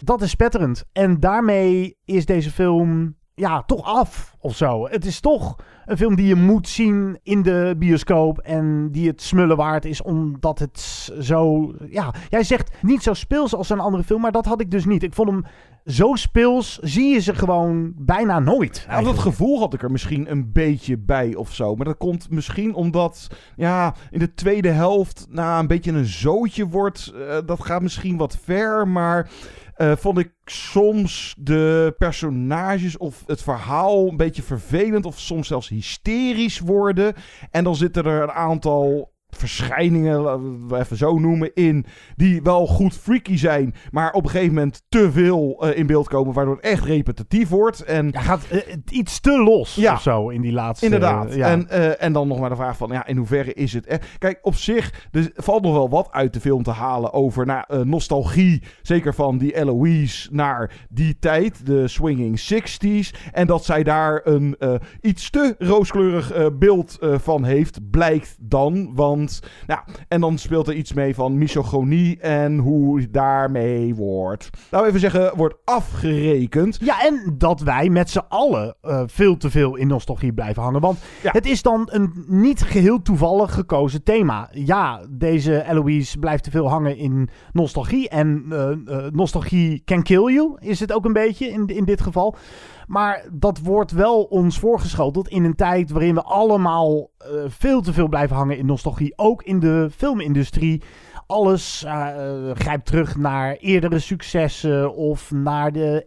dat is spetterend. En daarmee is deze film ja, toch af of zo. Het is toch een film die je moet zien in de bioscoop en die het smullen waard is omdat het zo... Ja, jij zegt niet zo speels als een andere film, maar dat had ik dus niet. Ik vond hem zo speels, zie je ze gewoon bijna nooit.
Ja, dat gevoel had ik er misschien een beetje bij of zo. Maar dat komt misschien omdat ja, in de tweede helft nou, een beetje een zootje wordt. Eh, dat gaat misschien wat ver, maar eh, vond ik soms de personages of het verhaal een beetje vervelend of soms zelfs hysterisch worden. En dan zitten er een aantal verschijningen, laten we even zo noemen, in. Die wel goed freaky zijn, maar op een gegeven moment te veel eh, in beeld komen, waardoor het echt repetitief wordt. En
Ja, gaat eh, iets te los
Ja.
of zo in die laatste...
Inderdaad.
eh, ja.
En, eh, en dan nog maar de vraag van, ja, in hoeverre is het echt? Kijk, op zich, er valt nog wel wat uit de film te halen over nou, eh, nostalgie. Zeker van die Eloise naar die tijd, de swinging 60s. En dat zij daar een eh, iets te rooskleurig eh, beeld eh, van heeft, blijkt dan. Want, nou, en dan speelt er iets mee van misogonie en hoe daarmee wordt, nou even zeggen, wordt afgerekend.
Ja, en dat wij met z'n allen eh, veel te veel in nostalgie blijven hangen. Want het is dan een niet geheel toevallig gekozen thema. Ja, deze Eloise blijft te veel hangen in nostalgie. En eh, eh, nostalgie can kill you, is het ook een beetje in, in dit geval. Maar dat wordt wel ons voorgeschoteld in een tijd waarin we allemaal eh, veel te veel blijven hangen in nostalgie. Ook in de filmindustrie. Alles eh, grijpt terug naar eerdere successen of naar de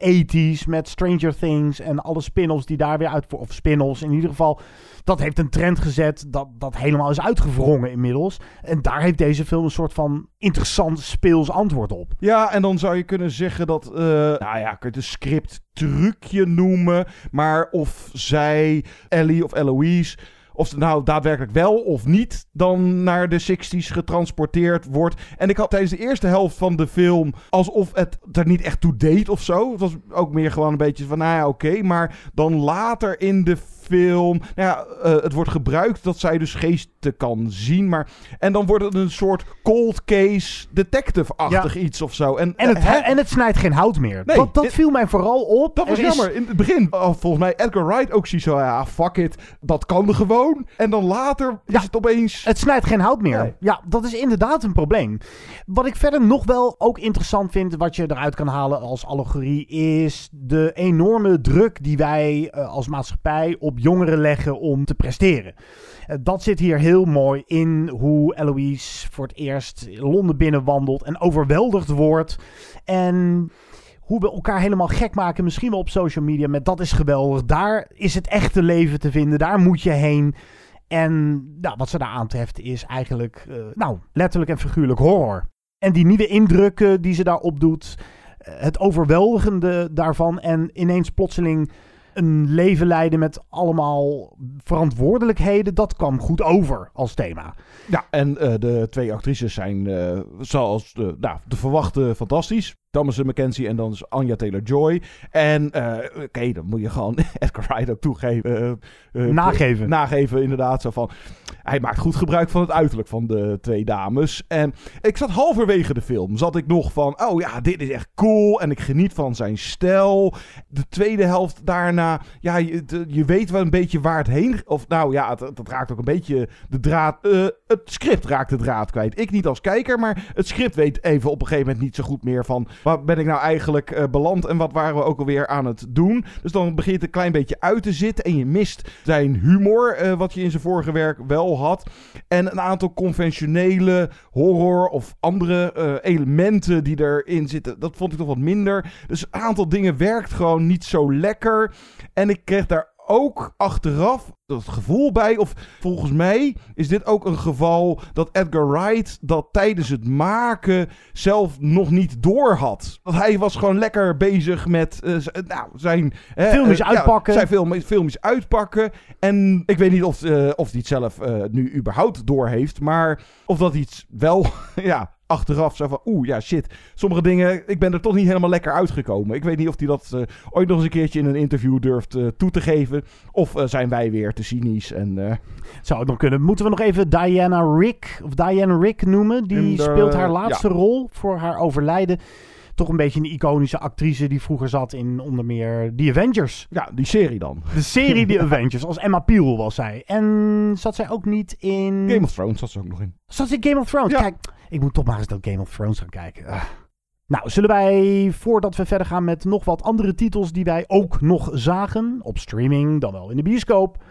80s met Stranger Things en alle spin-offs die daar weer uit. Of spin-offs in ieder geval. Dat heeft een trend gezet dat, dat helemaal is uitgewrongen inmiddels. En daar heeft deze film een soort van interessant speels antwoord op.
Ja, en dan zou je kunnen zeggen dat, eh, nou ja, kun je het een script trucje noemen, maar of zij, Ellie of Eloise, of ze nou daadwerkelijk wel of niet dan naar de 60s getransporteerd wordt. En ik had tijdens de eerste helft van de film alsof het er niet echt toe deed of zo. Het was ook meer gewoon een beetje van, nou ja, oké. Maar dan later in de film, nou ja, eh, het wordt gebruikt dat zij dus geesten kan zien. Maar, en dan wordt het een soort cold case detective-achtig iets of zo. En,
En het, en het snijdt geen hout meer.
Nee,
dat dat viel mij vooral op.
dat was
Er is-
jammer. In het begin, oh, volgens mij Edgar Wright ook zie zo, ja, fuck it. Dat kan er gewoon. En dan later is het opeens...
Het snijdt geen hout meer.
Nee.
Ja, dat is inderdaad een probleem. Wat ik verder nog wel ook interessant vind, wat je eruit kan halen als allegorie, is de enorme druk die wij eh, als maatschappij op jongeren leggen om te presteren. Eh, dat zit hier heel mooi in hoe Eloise voor het eerst Londen binnenwandelt en overweldigd wordt. En hoe we elkaar helemaal gek maken, misschien wel op social media, met dat is geweldig. Daar is het echte leven te vinden, daar moet je heen. En nou, wat ze daar aantreft is eigenlijk, eh, nou, letterlijk en figuurlijk horror. En die nieuwe indrukken die ze daarop doet, eh, het overweldigende daarvan en ineens plotseling een leven leiden met allemaal verantwoordelijkheden, dat kwam goed over als thema.
Ja, en eh, de twee actrices zijn eh, zoals de, nou, de verwachte fantastisch. Thomas McKenzie en dan is Anja Taylor-Joy. En eh, oké, dan moet je gewoon Edgar Wright ook toegeven. eh, eh,
Nageven.
Nageven, inderdaad. Zo van, hij maakt goed gebruik van het uiterlijk van de twee dames. En ik zat halverwege de film, zat ik nog van, oh ja, dit is echt cool. En ik geniet van zijn stijl. De tweede helft daarna, ja, je, je weet wel een beetje waar het heen... Of nou ja, het, het raakt ook een beetje de draad... het script raakt de draad kwijt. Ik niet als kijker, maar het script weet even op een gegeven moment niet zo goed meer van... Waar ben ik nou eigenlijk eh, beland en wat waren we ook alweer aan het doen? Dus dan begint het een klein beetje uit te zitten en je mist zijn humor, eh, wat je in zijn vorige werk wel had. En een aantal conventionele horror of andere eh, elementen die erin zitten, dat vond ik toch wat minder. Dus een aantal dingen werkt gewoon niet zo lekker. En ik kreeg daar ook achteraf dat gevoel bij, of volgens mij is dit ook een geval dat Edgar Wright dat tijdens het maken zelf nog niet door had. Want hij was gewoon lekker bezig met z- nou, zijn...
Filmpjes
ja,
uitpakken.
zijn film, filmpjes uitpakken. En ik weet niet of, eh, of hij het zelf nu überhaupt door heeft, maar of dat iets wel ja, achteraf zo van, oeh, ja, shit. Sommige dingen, ik ben er toch niet helemaal lekker uitgekomen. Ik weet niet of hij dat eh, ooit nog eens een keertje in een interview durft eh, toe te geven. Of eh, zijn wij weer te cynisch en...
Zou het nog kunnen. Moeten we nog even Diana Rick, of Diana Rick noemen? Die
de-
speelt haar laatste
ja.
rol voor haar overlijden. Toch een beetje een iconische actrice die vroeger zat in onder meer The Avengers.
Ja, die serie dan.
De serie The Avengers. Als Emma Peel was zij. En zat zij ook niet in...
Game of Thrones zat ze ook nog in.
Zat ze in Game of Thrones?
Ja.
Kijk, ik moet toch maar eens dat Game of Thrones gaan kijken. Ah. Nou, zullen wij, voordat we verder gaan met nog wat andere titels die wij ook nog zagen, op streaming, dan wel in de bioscoop,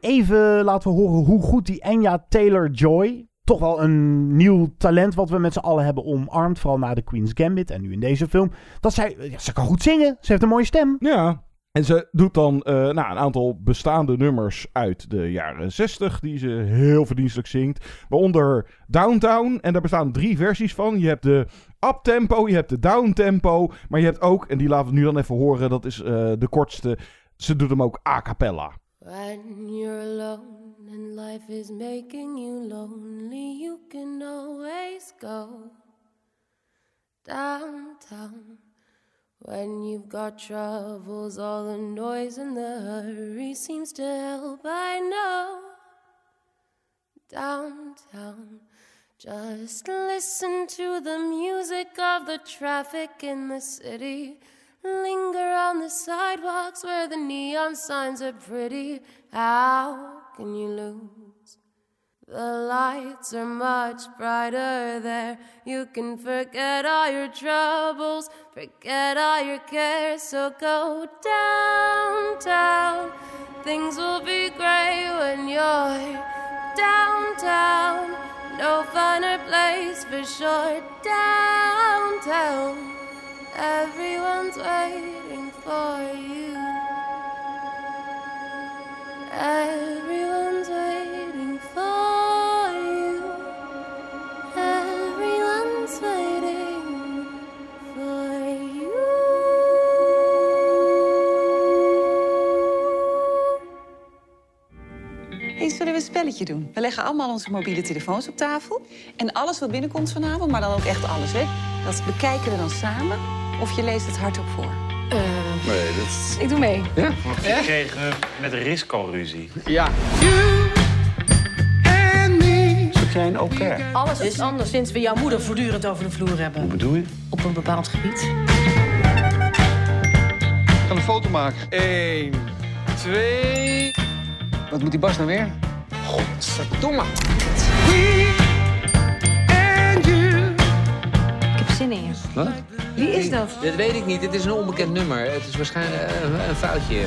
even laten horen hoe goed die Enya Taylor-Joy, toch wel een nieuw talent wat we met z'n allen hebben omarmd, vooral na de Queen's Gambit en nu in deze film, dat zij, ja, ze kan goed zingen, ze heeft een mooie stem.
Ja. En ze doet dan eh, nou, een aantal bestaande nummers uit de jaren 60 die ze heel verdienstelijk zingt. Waaronder Downtown. En daar bestaan drie versies van. Je hebt de uptempo, je hebt de downtempo. Maar je hebt ook, en die laten we nu dan even horen, dat is eh, de kortste. Ze doet hem ook a cappella.
When you're alone and life is making you lonely, you can always go downtown. When you've got troubles, all the noise and the hurry seems to help. I know downtown. Just listen to the music of the traffic in the city. Linger on the sidewalks where the neon signs are pretty. How can you lose? The lights are much brighter there. You can forget all your troubles, forget all your cares. So go downtown. Things will be great when you're downtown. No finer place for sure. Downtown. Everyone's waiting for you. Everyone's waiting for
Zullen we een spelletje doen? We leggen allemaal onze mobiele telefoons op tafel. En alles wat binnenkomt vanavond, maar dan ook echt alles, hè? Dat bekijken we dan samen. Of je leest het hardop voor.
Nee, dat...
Ik doe mee.
Ja?
Ik kreeg eh, met Risco ruzie.
Ja.
Zoek jij een au pair?
Alles is anders sinds we jouw moeder voortdurend over de vloer hebben.
Hoe bedoel je?
Op een bepaald gebied.
Ik kan een foto maken. Eén, twee... Wat moet die Bas nou weer? Godverdomme.
Ik heb zin in je.
Wat?
Wie is dat?
Dit weet ik niet. Dit is een onbekend nummer. Het is waarschijnlijk eh, een foutje.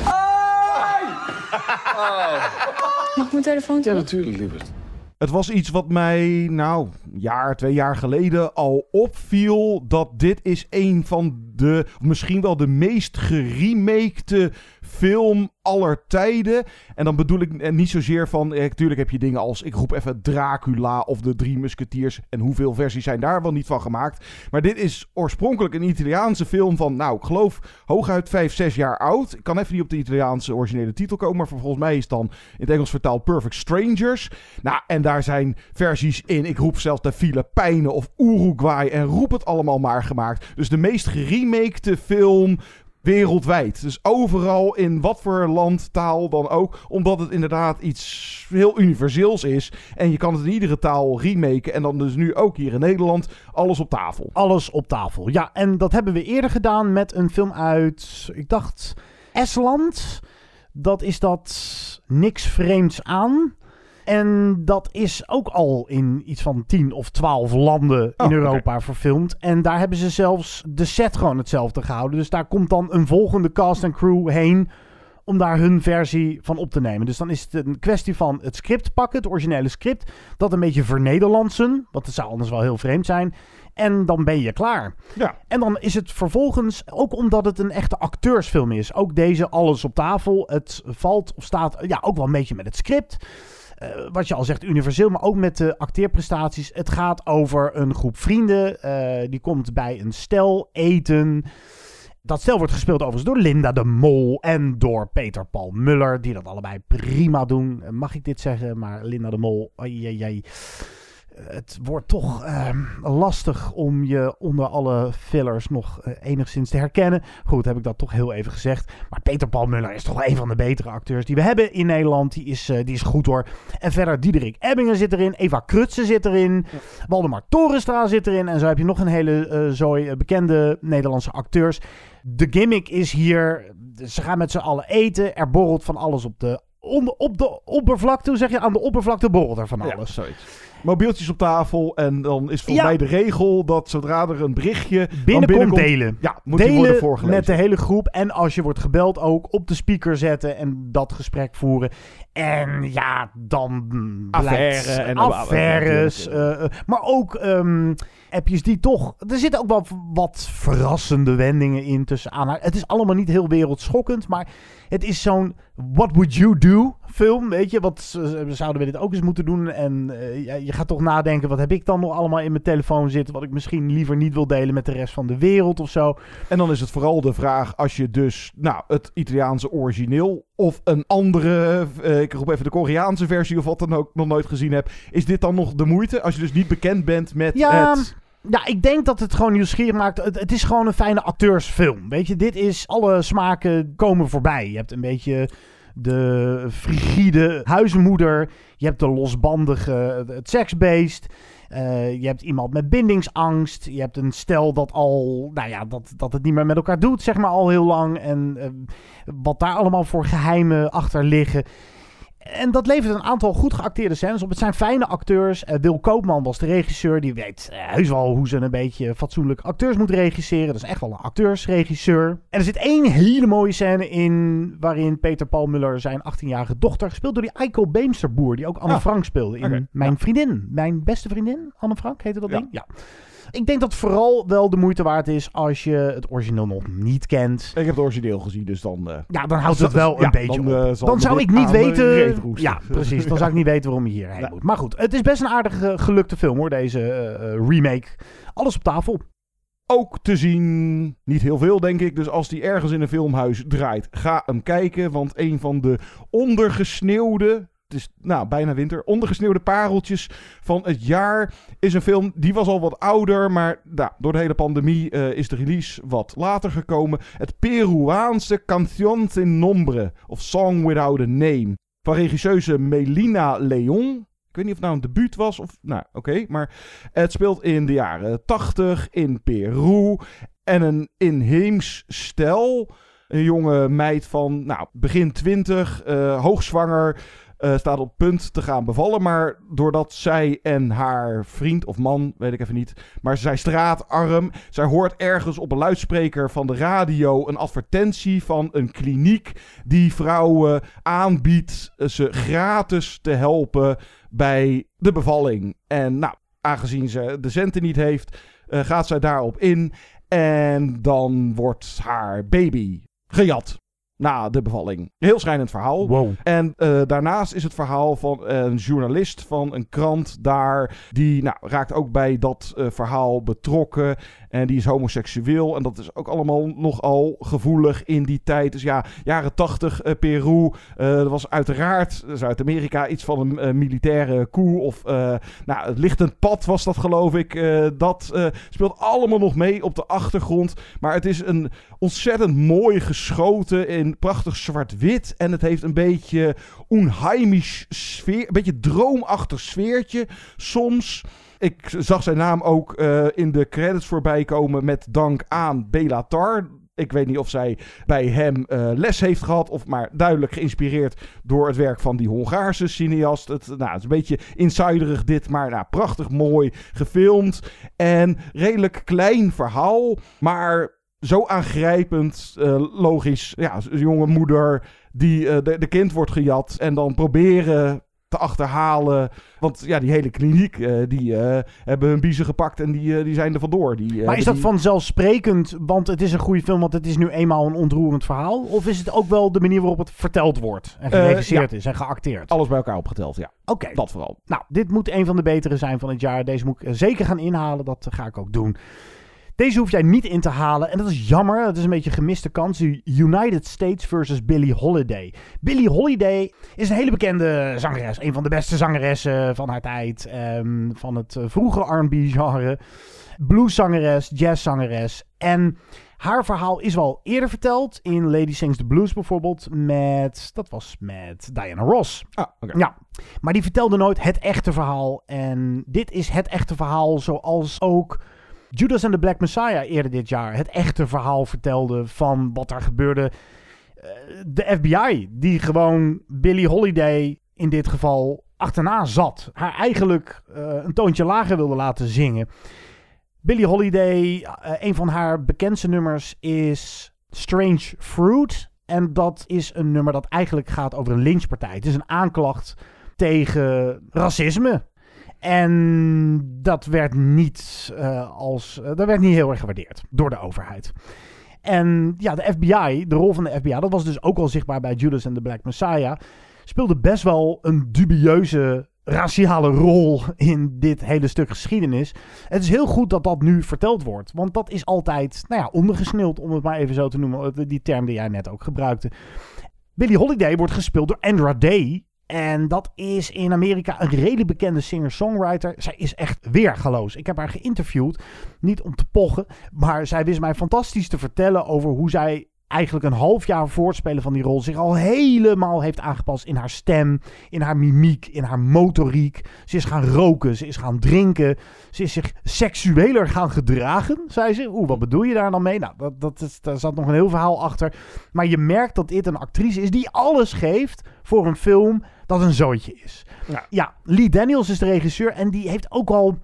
Mag ik mijn telefoon?
Ja, natuurlijk, lieverd.
Het was iets wat mij, nou, een jaar, twee jaar geleden al opviel. Dat dit is een van de, misschien wel de meest geremakte film aller tijden. En dan bedoel ik eh, niet zozeer van, eh, natuurlijk heb je dingen als, ik roep even Dracula of de Drie Musketeers. En hoeveel versies zijn daar wel niet van gemaakt. Maar dit is oorspronkelijk een Italiaanse film van, nou, ik geloof hooguit vijf, zes jaar oud. Ik kan even niet op de Italiaanse originele titel komen. Maar volgens mij is het dan in het Engels vertaald Perfect Strangers. Nou, en daar zijn versies in. Ik roep zelfs de Filipijnen of Uruguay. En roep het allemaal maar gemaakt. Dus de meest geremakte film wereldwijd. Dus overal in wat voor land, taal dan ook. Omdat het inderdaad iets heel universeels is. En je kan het in iedere taal remaken. En dan dus nu ook hier in Nederland. Alles op tafel.
Alles op tafel. Ja, en dat hebben we eerder gedaan met een film uit, ik dacht, Estland. Dat is dat Niks Vreemds aan. En dat is ook al in iets van 10 of 12 landen in
Oh,
Europa verfilmd. En daar hebben ze zelfs de set gewoon hetzelfde gehouden. Dus daar komt dan een volgende cast en crew heen om daar hun versie van op te nemen. Dus dan is het een kwestie van het script pakken, het originele script, dat een beetje vernederlandsen, want het zou anders wel heel vreemd zijn. En dan ben je klaar.
Ja.
En dan is het vervolgens, ook omdat het een echte acteursfilm is, ook deze alles op tafel, het valt of staat ja, ook wel een beetje met het script. Eh, wat je al zegt, universeel, maar ook met de acteerprestaties. Het gaat over een groep vrienden. eh, die komt bij een stel eten. Dat stel wordt gespeeld overigens door Linda de Mol en door Peter Paul Muller. Die dat allebei prima doen. Eh, Mag ik dit zeggen? Maar Linda de Mol, ai. Het wordt toch ehm, lastig om je onder alle fillers nog eh, enigszins te herkennen. Goed, heb ik dat toch heel even gezegd. Maar Peter Paul Muller is toch een van de betere acteurs die we hebben in Nederland. Die is, eh, die is goed hoor. En verder Diederik Ebbingen zit erin. Eva Krutse zit erin. Waldemar Torenstra zit erin. En zo heb je nog een hele eh, zooi bekende Nederlandse acteurs. De gimmick is hier... Ze gaan met z'n allen eten. Er borrelt van alles op de, op de oppervlakte. Hoe zeg je? Aan de oppervlakte borrelt er van alles.
Ja, zoiets. Mobieltjes op tafel en dan is volgens
Ja.
mij de regel dat zodra er een berichtje
Binnenkomt delen.
Ja, moet die
delen
worden voorgelezen.
met de hele groep. En als je wordt gebeld ook op de speaker zetten en dat gesprek voeren. En ja, dan
Affaire
blijkt-
en-
affaires. eh, eh, maar ook ehm, appjes die toch... Er zitten ook wel wat verrassende wendingen in tussen aan. Het is allemaal niet heel wereldschokkend, maar het is zo'n What Would You Do film, weet je. Wat zouden we dit ook eens moeten doen? En eh, ja, je gaat toch nadenken, wat heb ik dan nog allemaal in mijn telefoon zitten... wat ik misschien liever niet wil delen met de rest van de wereld of zo.
En dan is het vooral de vraag, als je dus nou, het Italiaanse origineel of een andere, eh, ik roep even de Koreaanse versie of wat dan ook, nog nooit gezien hebt, is dit dan nog de moeite? Als je dus niet bekend bent met
Ja,
het...
ja, ik denk dat het gewoon nieuwsgierig maakt. Het, het is gewoon een fijne acteursfilm. Weet je, dit is... Alle smaken komen voorbij. Je hebt een beetje de frigide huizenmoeder. Je hebt de losbandige, het seksbeest. Eh, je hebt iemand met bindingsangst. Je hebt een stel dat al, nou ja, dat, dat het niet meer met elkaar doet, zeg maar al heel lang. En eh, wat daar allemaal voor geheimen achter liggen. En dat levert een aantal goed geacteerde scènes op. Het zijn fijne acteurs. Eh, Wil Koopman was de regisseur. Die weet eh, heus wel hoe ze een beetje fatsoenlijk acteurs moet regisseren. Dat is echt wel een acteursregisseur. En er zit één hele mooie scène in... waarin Peter Paul Muller zijn 18-jarige dochter... gespeeld door die Eiko Beemsterboer... die ook Anne
Ah,
Frank speelde in Mijn
ja.
Vriendin. Mijn beste vriendin, Anne Frank, heette dat
Ja.
ding? Ja. Ik denk dat het vooral wel de moeite waard is... als je het origineel nog niet kent...
Ik heb het origineel gezien, dus dan... eh,
Ja, dan houdt het wel een beetje
dan,
op.
eh,
dan zou ik niet weten... Ja, precies. Dan zou ik niet weten waarom je hierheen moet. Maar goed, het is best een aardig eh, gelukte film hoor, deze eh, eh, remake. Alles op tafel.
ook te zien. Niet heel veel, denk ik. Dus als die ergens in een filmhuis draait, ga hem kijken. Want een van de ondergesneeuwde. Is nou, bijna winter. Ondergesneeuwde pareltjes van het jaar is een film. Die was al wat ouder. Maar nou, door de hele pandemie eh, is de release wat later gekomen. Het Peruaanse Canción sin Nombre. Of Song Without a Name. Van regisseuse Melina Leon. Ik weet niet of het nou een debuut was of... Nou, oké. maar het speelt in de jaren 80 in Peru. En een inheems stel. Een jonge meid van nou, begin 20, eh, hoogzwanger. Eh, staat op punt te gaan bevallen. Maar doordat zij en haar vriend of man, weet ik even niet. Maar zij straatarm. Zij hoort ergens op een luidspreker van de radio een advertentie van een kliniek. Die vrouwen aanbiedt eh, ze gratis te helpen bij de bevalling. En nou, aangezien ze de centen niet heeft, eh, gaat zij daarop in. En dan wordt haar baby gejat. Na de bevalling. Heel schrijnend verhaal.
Wow.
En eh, daarnaast is het verhaal van een journalist van een krant daar. Die nou, raakt ook bij dat eh, verhaal betrokken. En die is homoseksueel. En dat is ook allemaal nogal gevoelig in die tijd. Dus ja, jaren tachtig eh, Peru. eh, er was uiteraard Zuid-Amerika iets van een eh, militaire coup. Of nou, het lichtend pad was dat geloof ik. Dat speelt allemaal nog mee op de achtergrond. Maar het is een ontzettend mooi geschoten in prachtig zwart-wit. En het heeft een beetje onheimisch sfeer. Een beetje droomachtig sfeertje soms. Ik zag zijn naam ook eh, in de credits voorbij komen met dank aan Bela Tar. Ik weet niet of zij bij hem eh, les heeft gehad. Of maar duidelijk geïnspireerd door het werk van die Hongaarse cineast. Het, nou, het is een beetje insiderig dit. Maar nou, prachtig mooi gefilmd. En redelijk klein verhaal. Maar zo aangrijpend, eh, logisch. Ja, een jonge moeder die de kind wordt gejat. En dan proberen te achterhalen. Want ja, die hele kliniek, eh, die eh, hebben hun biezen gepakt en die, eh, die zijn er vandoor. Die,
Maar is dat
die-
vanzelfsprekend, want het is een goede film, want het is nu eenmaal een ontroerend verhaal? Of is het ook wel de manier waarop het verteld wordt en geregisseerd
ja.
is en geacteerd?
Alles bij elkaar opgeteld, ja.
Oké.
Dat vooral.
Nou, dit moet een van de betere zijn van het jaar. Deze moet ik zeker gaan inhalen. Dat ga ik ook doen. Deze hoef jij niet in te halen. En dat is jammer. Dat is een beetje een gemiste kans. United States versus Billie Holiday. Billie Holiday is een hele bekende zangeres. Een van de beste zangeressen van haar tijd. ehm, van het vroege R&B-genre. Blueszangeres, jazzzangeres. En haar verhaal is wel eerder verteld. In Lady Sings the Blues bijvoorbeeld. Met, dat was met Diana Ross.
Ah, oké.
Ja, maar die vertelde nooit het echte verhaal. En dit is het echte verhaal zoals ook Judas and the Black Messiah eerder dit jaar het echte verhaal vertelde van wat er gebeurde. Eh, De FBI, die gewoon Billie Holiday in dit geval achterna zat. Haar eigenlijk eh, een toontje lager wilde laten zingen. Billie Holiday, eh, een van haar bekendste nummers is Strange Fruit. En dat is een nummer dat eigenlijk gaat over een lynchpartij. Het is een aanklacht tegen racisme. En dat werd niet, eh, als, eh, dat werd niet heel erg gewaardeerd door de overheid. En ja, de FBI, de rol van de FBI, dat was dus ook al zichtbaar bij Judas and the Black Messiah, speelde best wel een dubieuze raciale rol in dit hele stuk geschiedenis. Het is heel goed dat dat nu verteld wordt, want dat is altijd, nou ja, ondergesneeuwd, om het maar even zo te noemen, die term die jij net ook gebruikte. Billie Holiday wordt gespeeld door Andra Day. En dat is in Amerika een redelijk bekende singer-songwriter. Zij is echt weergaloos. Ik heb haar geïnterviewd, niet om te pochen, maar zij wist mij fantastisch te vertellen over hoe zij eigenlijk een half jaar voor het spelen van die rol zich al helemaal heeft aangepast in haar stem, in haar mimiek, in haar motoriek. Ze is gaan roken, ze is gaan drinken, ze is zich seksueler gaan gedragen, zei ze. Oeh, wat bedoel je daar dan mee? Nou, dat, dat is, daar zat nog een heel verhaal achter. Maar je merkt dat dit een actrice is die alles geeft voor een film dat een zooitje is. Ja. Lee Daniels is de regisseur en die heeft ook al...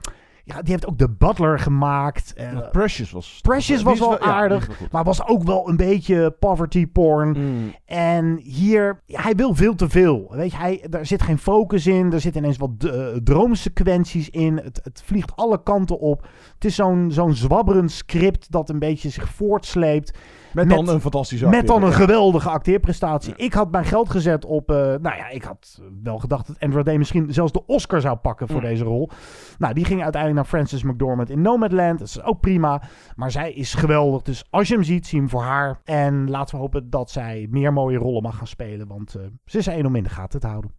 Ja, die heeft ook The Butler gemaakt. Eh,
Precious was...
Precious was wel
ja,
aardig,
wel
maar was ook wel een beetje poverty porn.
Mm.
En hier, hij wil veel te veel. Weet je, hij, er zit geen focus in. Er zitten ineens wat uh, droomsequenties in. Het, het vliegt alle kanten op. Het is zo'n zo'n zwabberend script dat een beetje zich voortsleept.
Met dan een fantastische
Met dan een geweldige acteerprestatie. Ik had mijn geld gezet op... eh, nou ja, ik had wel gedacht dat Andrew Day misschien zelfs de Oscar zou pakken voor
Mm.
deze rol. Nou, die ging uiteindelijk naar Frances McDormand in Nomadland. Dat is ook prima. Maar zij is geweldig. Dus als je hem ziet, zie hem voor haar. En laten we hopen dat zij meer mooie rollen mag gaan spelen. Want eh, ze is er één om in de gaten te houden.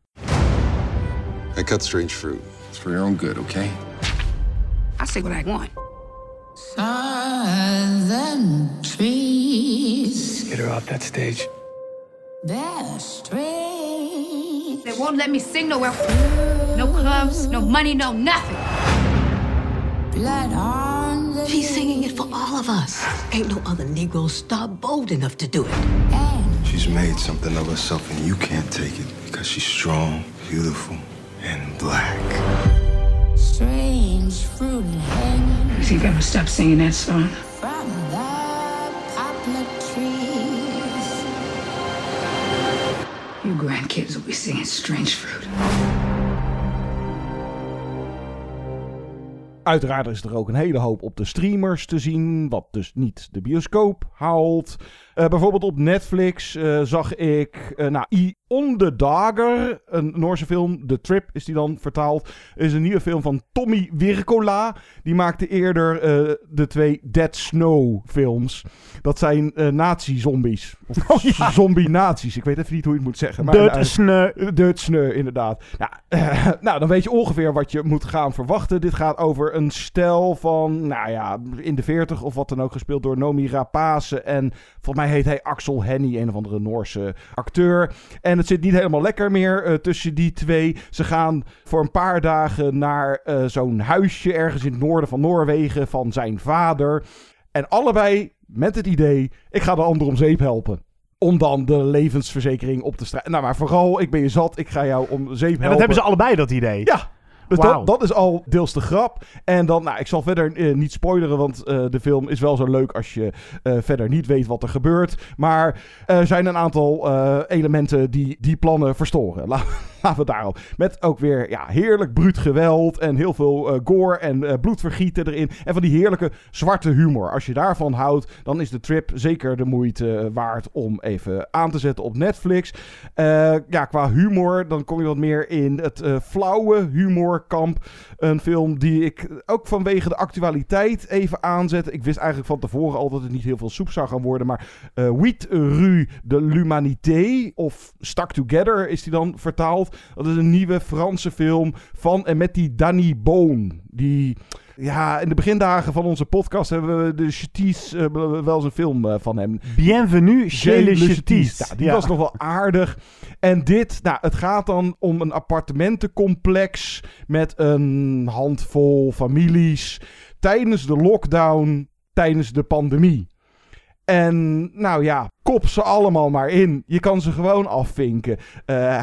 I cut strange fruit. It's for your own good, okay?
I say what I want. Southern trees,
Get her off that stage.
they're strange. They won't let me sing nowhere. No clubs, no money, no nothing. Blood on the
She's singing it for all of us. Ain't no other Negro star bold enough to do it.
And she's made something of herself, and you can't take it because she's strong, beautiful, and black.
Strange fruit hanging
You think I would stop singing that song?
from the poplar trees.
You grandkids will be singing Strange Fruit.
Uiteraard is er ook een hele hoop op de streamers te zien, wat dus niet de bioscoop haalt. Eh, bijvoorbeeld op Netflix eh, zag ik, eh nou, I On The een Noorse film, The Trip is die dan vertaald, is een nieuwe film van Tommy Wirkola. Die maakte eerder eh, de twee Dead Snow films. Dat zijn eh nazi-zombies. Of zombie-nazi's, ik weet even niet hoe je het moet zeggen. maar-
Dead
nou,
Sneu.
Dead Sneu, inderdaad. Nou, eh, nou, dan weet je ongeveer wat je moet gaan verwachten. Dit gaat over een stel van, nou ja, in de 40 of wat dan ook, gespeeld door Nomi Rapace. En volgens mij heet hij Axel Henny, een of andere Noorse acteur. En het zit niet helemaal lekker meer eh, tussen die twee. Ze gaan voor een paar dagen naar eh, zo'n huisje ergens in het noorden van Noorwegen van zijn vader. En allebei met het idee, ik ga de ander om zeep helpen. Om dan de levensverzekering op te strijden. Nou, maar vooral, ik ben je zat, ik ga jou om zeep helpen.
En dat hebben ze allebei, dat idee.
Ja. Dus dat, dat is al deels de grap. En dan, nou, ik zal verder eh, niet spoileren, want eh, de film is wel zo leuk als je eh, verder niet weet wat er gebeurt. Maar er zijn een aantal elementen die die plannen verstoren. we daarop. Met ook weer ja, heerlijk bruut geweld en heel veel uh, gore en uh, bloedvergieten erin. En van die heerlijke zwarte humor. Als je daarvan houdt, dan is de trip zeker de moeite waard om even aan te zetten op Netflix. Ja, qua humor, dan kom je wat meer in het flauwe humorkamp. Een film die ik ook vanwege de actualiteit even aanzet. Ik wist eigenlijk van tevoren al dat het niet heel veel soep zou gaan worden. Maar Huit Rue de l'Humanité, of Stuck Together is die dan vertaald. Dat is een nieuwe Franse film van en met die Danny Boon. Die ja, in de begindagen van onze podcast hebben we de Cheties uh, wel eens een film uh, van hem.
Bienvenue chez les Cheties.
Ja, die ja. was nog wel aardig. En dit, nou, het gaat dan om een appartementencomplex met een handvol families tijdens de lockdown, tijdens de pandemie. En nou ja, kop ze allemaal maar in. Je kan ze gewoon afvinken. Uh,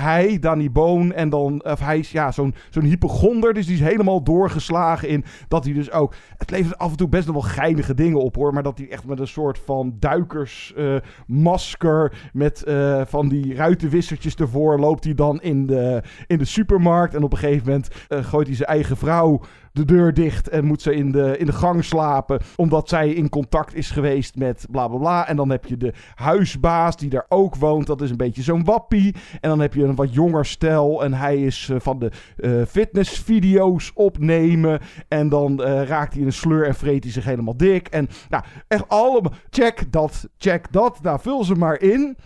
hij, Danny Boon, en dan, of hij is ja, zo'n zo'n hypochonder, dus die is helemaal doorgeslagen in dat hij dus ook, het levert af en toe best wel geinige dingen op hoor, maar dat hij echt met een soort van duikersmasker, uh, met uh, van die ruitenwissertjes ervoor, loopt hij dan in de, in de supermarkt en op een gegeven moment gooit hij zijn eigen vrouw de deur dicht en moet ze in de, in de gang slapen. Omdat zij in contact is geweest met bla bla bla. En dan heb je de huisbaas die daar ook woont. Dat is een beetje zo'n wappie. En dan heb je een wat jonger stel. En hij is uh, van de uh, fitnessvideo's opnemen. En dan uh, raakt hij in een sleur en vreet hij zich helemaal dik. En nou, echt allemaal. Check dat, check dat. Nou, vul ze maar in.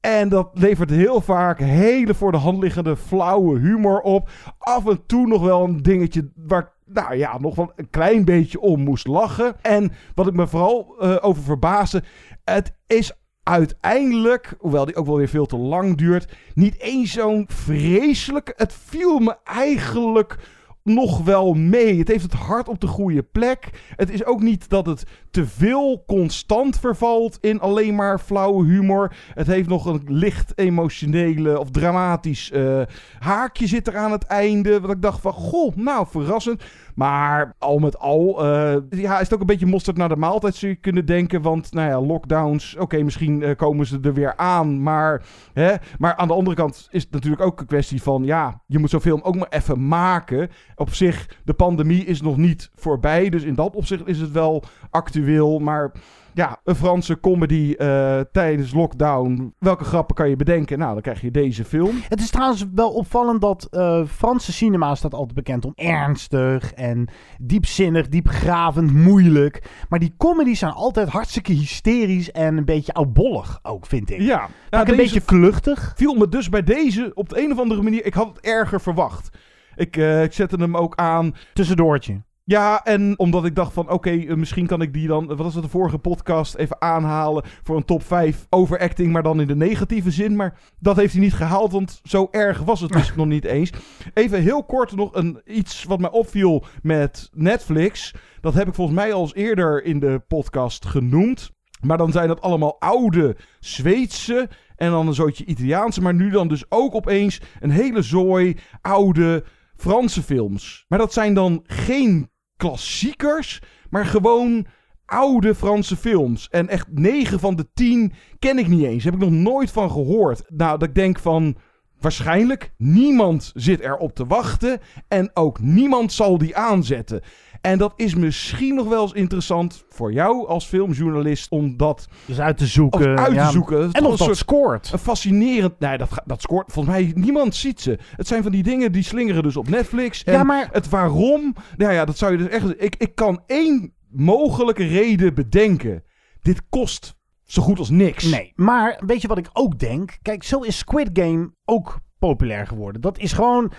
En dat levert heel vaak hele voor de hand liggende flauwe humor op. Af en toe nog wel een dingetje waar nou ja, nog wel een klein beetje om moest lachen. En wat ik me vooral over verbaasde, het is uiteindelijk, hoewel die ook wel weer veel te lang duurt, niet eens zo'n vreselijk. Het viel me eigenlijk nog wel mee. Het heeft het hart op de goede plek. Het is ook niet dat het te veel constant vervalt in alleen maar flauwe humor. Het heeft nog een licht emotionele of dramatisch uh, haakje zit er aan het einde. Wat ik dacht van, goh, nou verrassend. Maar al met al, uh, ja, is het ook een beetje mosterd naar de maaltijd, zou je kunnen denken. Want, nou ja, lockdowns, oké, misschien uh, komen ze er weer aan. Maar, hè, maar aan de andere kant is het natuurlijk ook een kwestie van, ja, je moet zo'n film ook maar even maken. Op zich, de pandemie is nog niet voorbij. Dus in dat opzicht is het wel actueel. Maar ja, een Franse comedy uh, tijdens lockdown. Welke grappen kan je bedenken? Nou, dan krijg je deze film.
Het is trouwens wel opvallend dat uh, Franse cinema staat altijd bekend om ernstig en diepzinnig, diepgravend, moeilijk. Maar die comedies zijn altijd hartstikke hysterisch en een beetje oudbollig ook, vind ik.
Ja.
Nou, een beetje kluchtig.
Viel me dus bij deze op de een of andere manier... Ik had het erger verwacht. Ik, uh, ik zette hem ook aan.
Tussendoortje.
Ja, en omdat ik dacht van, oké, okay, uh, misschien kan ik die dan, wat was het de vorige podcast, even aanhalen voor een top 5 overacting, maar dan in de negatieve zin. Maar dat heeft hij niet gehaald, want zo erg was het dus nog niet eens. Even heel kort nog een, iets wat mij opviel met Netflix. Dat heb ik volgens mij al eens eerder in de podcast genoemd. Maar dan zijn dat allemaal oude Zweedse en dan een zootje Italiaanse. Maar nu dan dus ook opeens een hele zooi oude Franse films. Maar dat zijn dan geen klassiekers, maar gewoon oude Franse films. En echt 9 van de 10 ken ik niet eens. Heb ik nog nooit van gehoord. Nou, dat ik denk van. Waarschijnlijk niemand zit erop te wachten. En ook niemand zal die aanzetten. En dat is misschien nog wel eens interessant voor jou als filmjournalist om dat
dus uit te zoeken.
Uit te zoeken.
En of dat soort, scoort.
Een fascinerend. Nee, dat, dat scoort. Volgens mij niemand ziet ze. Het zijn van die dingen die slingeren dus op Netflix. En
ja, maar
het waarom. Nou ja, dat zou je dus echt. Ik, ik kan één mogelijke reden bedenken. Dit kost zo goed als niks.
Nee, maar weet je wat ik ook denk? Kijk, zo is Squid Game ook populair geworden. Dat is gewoon,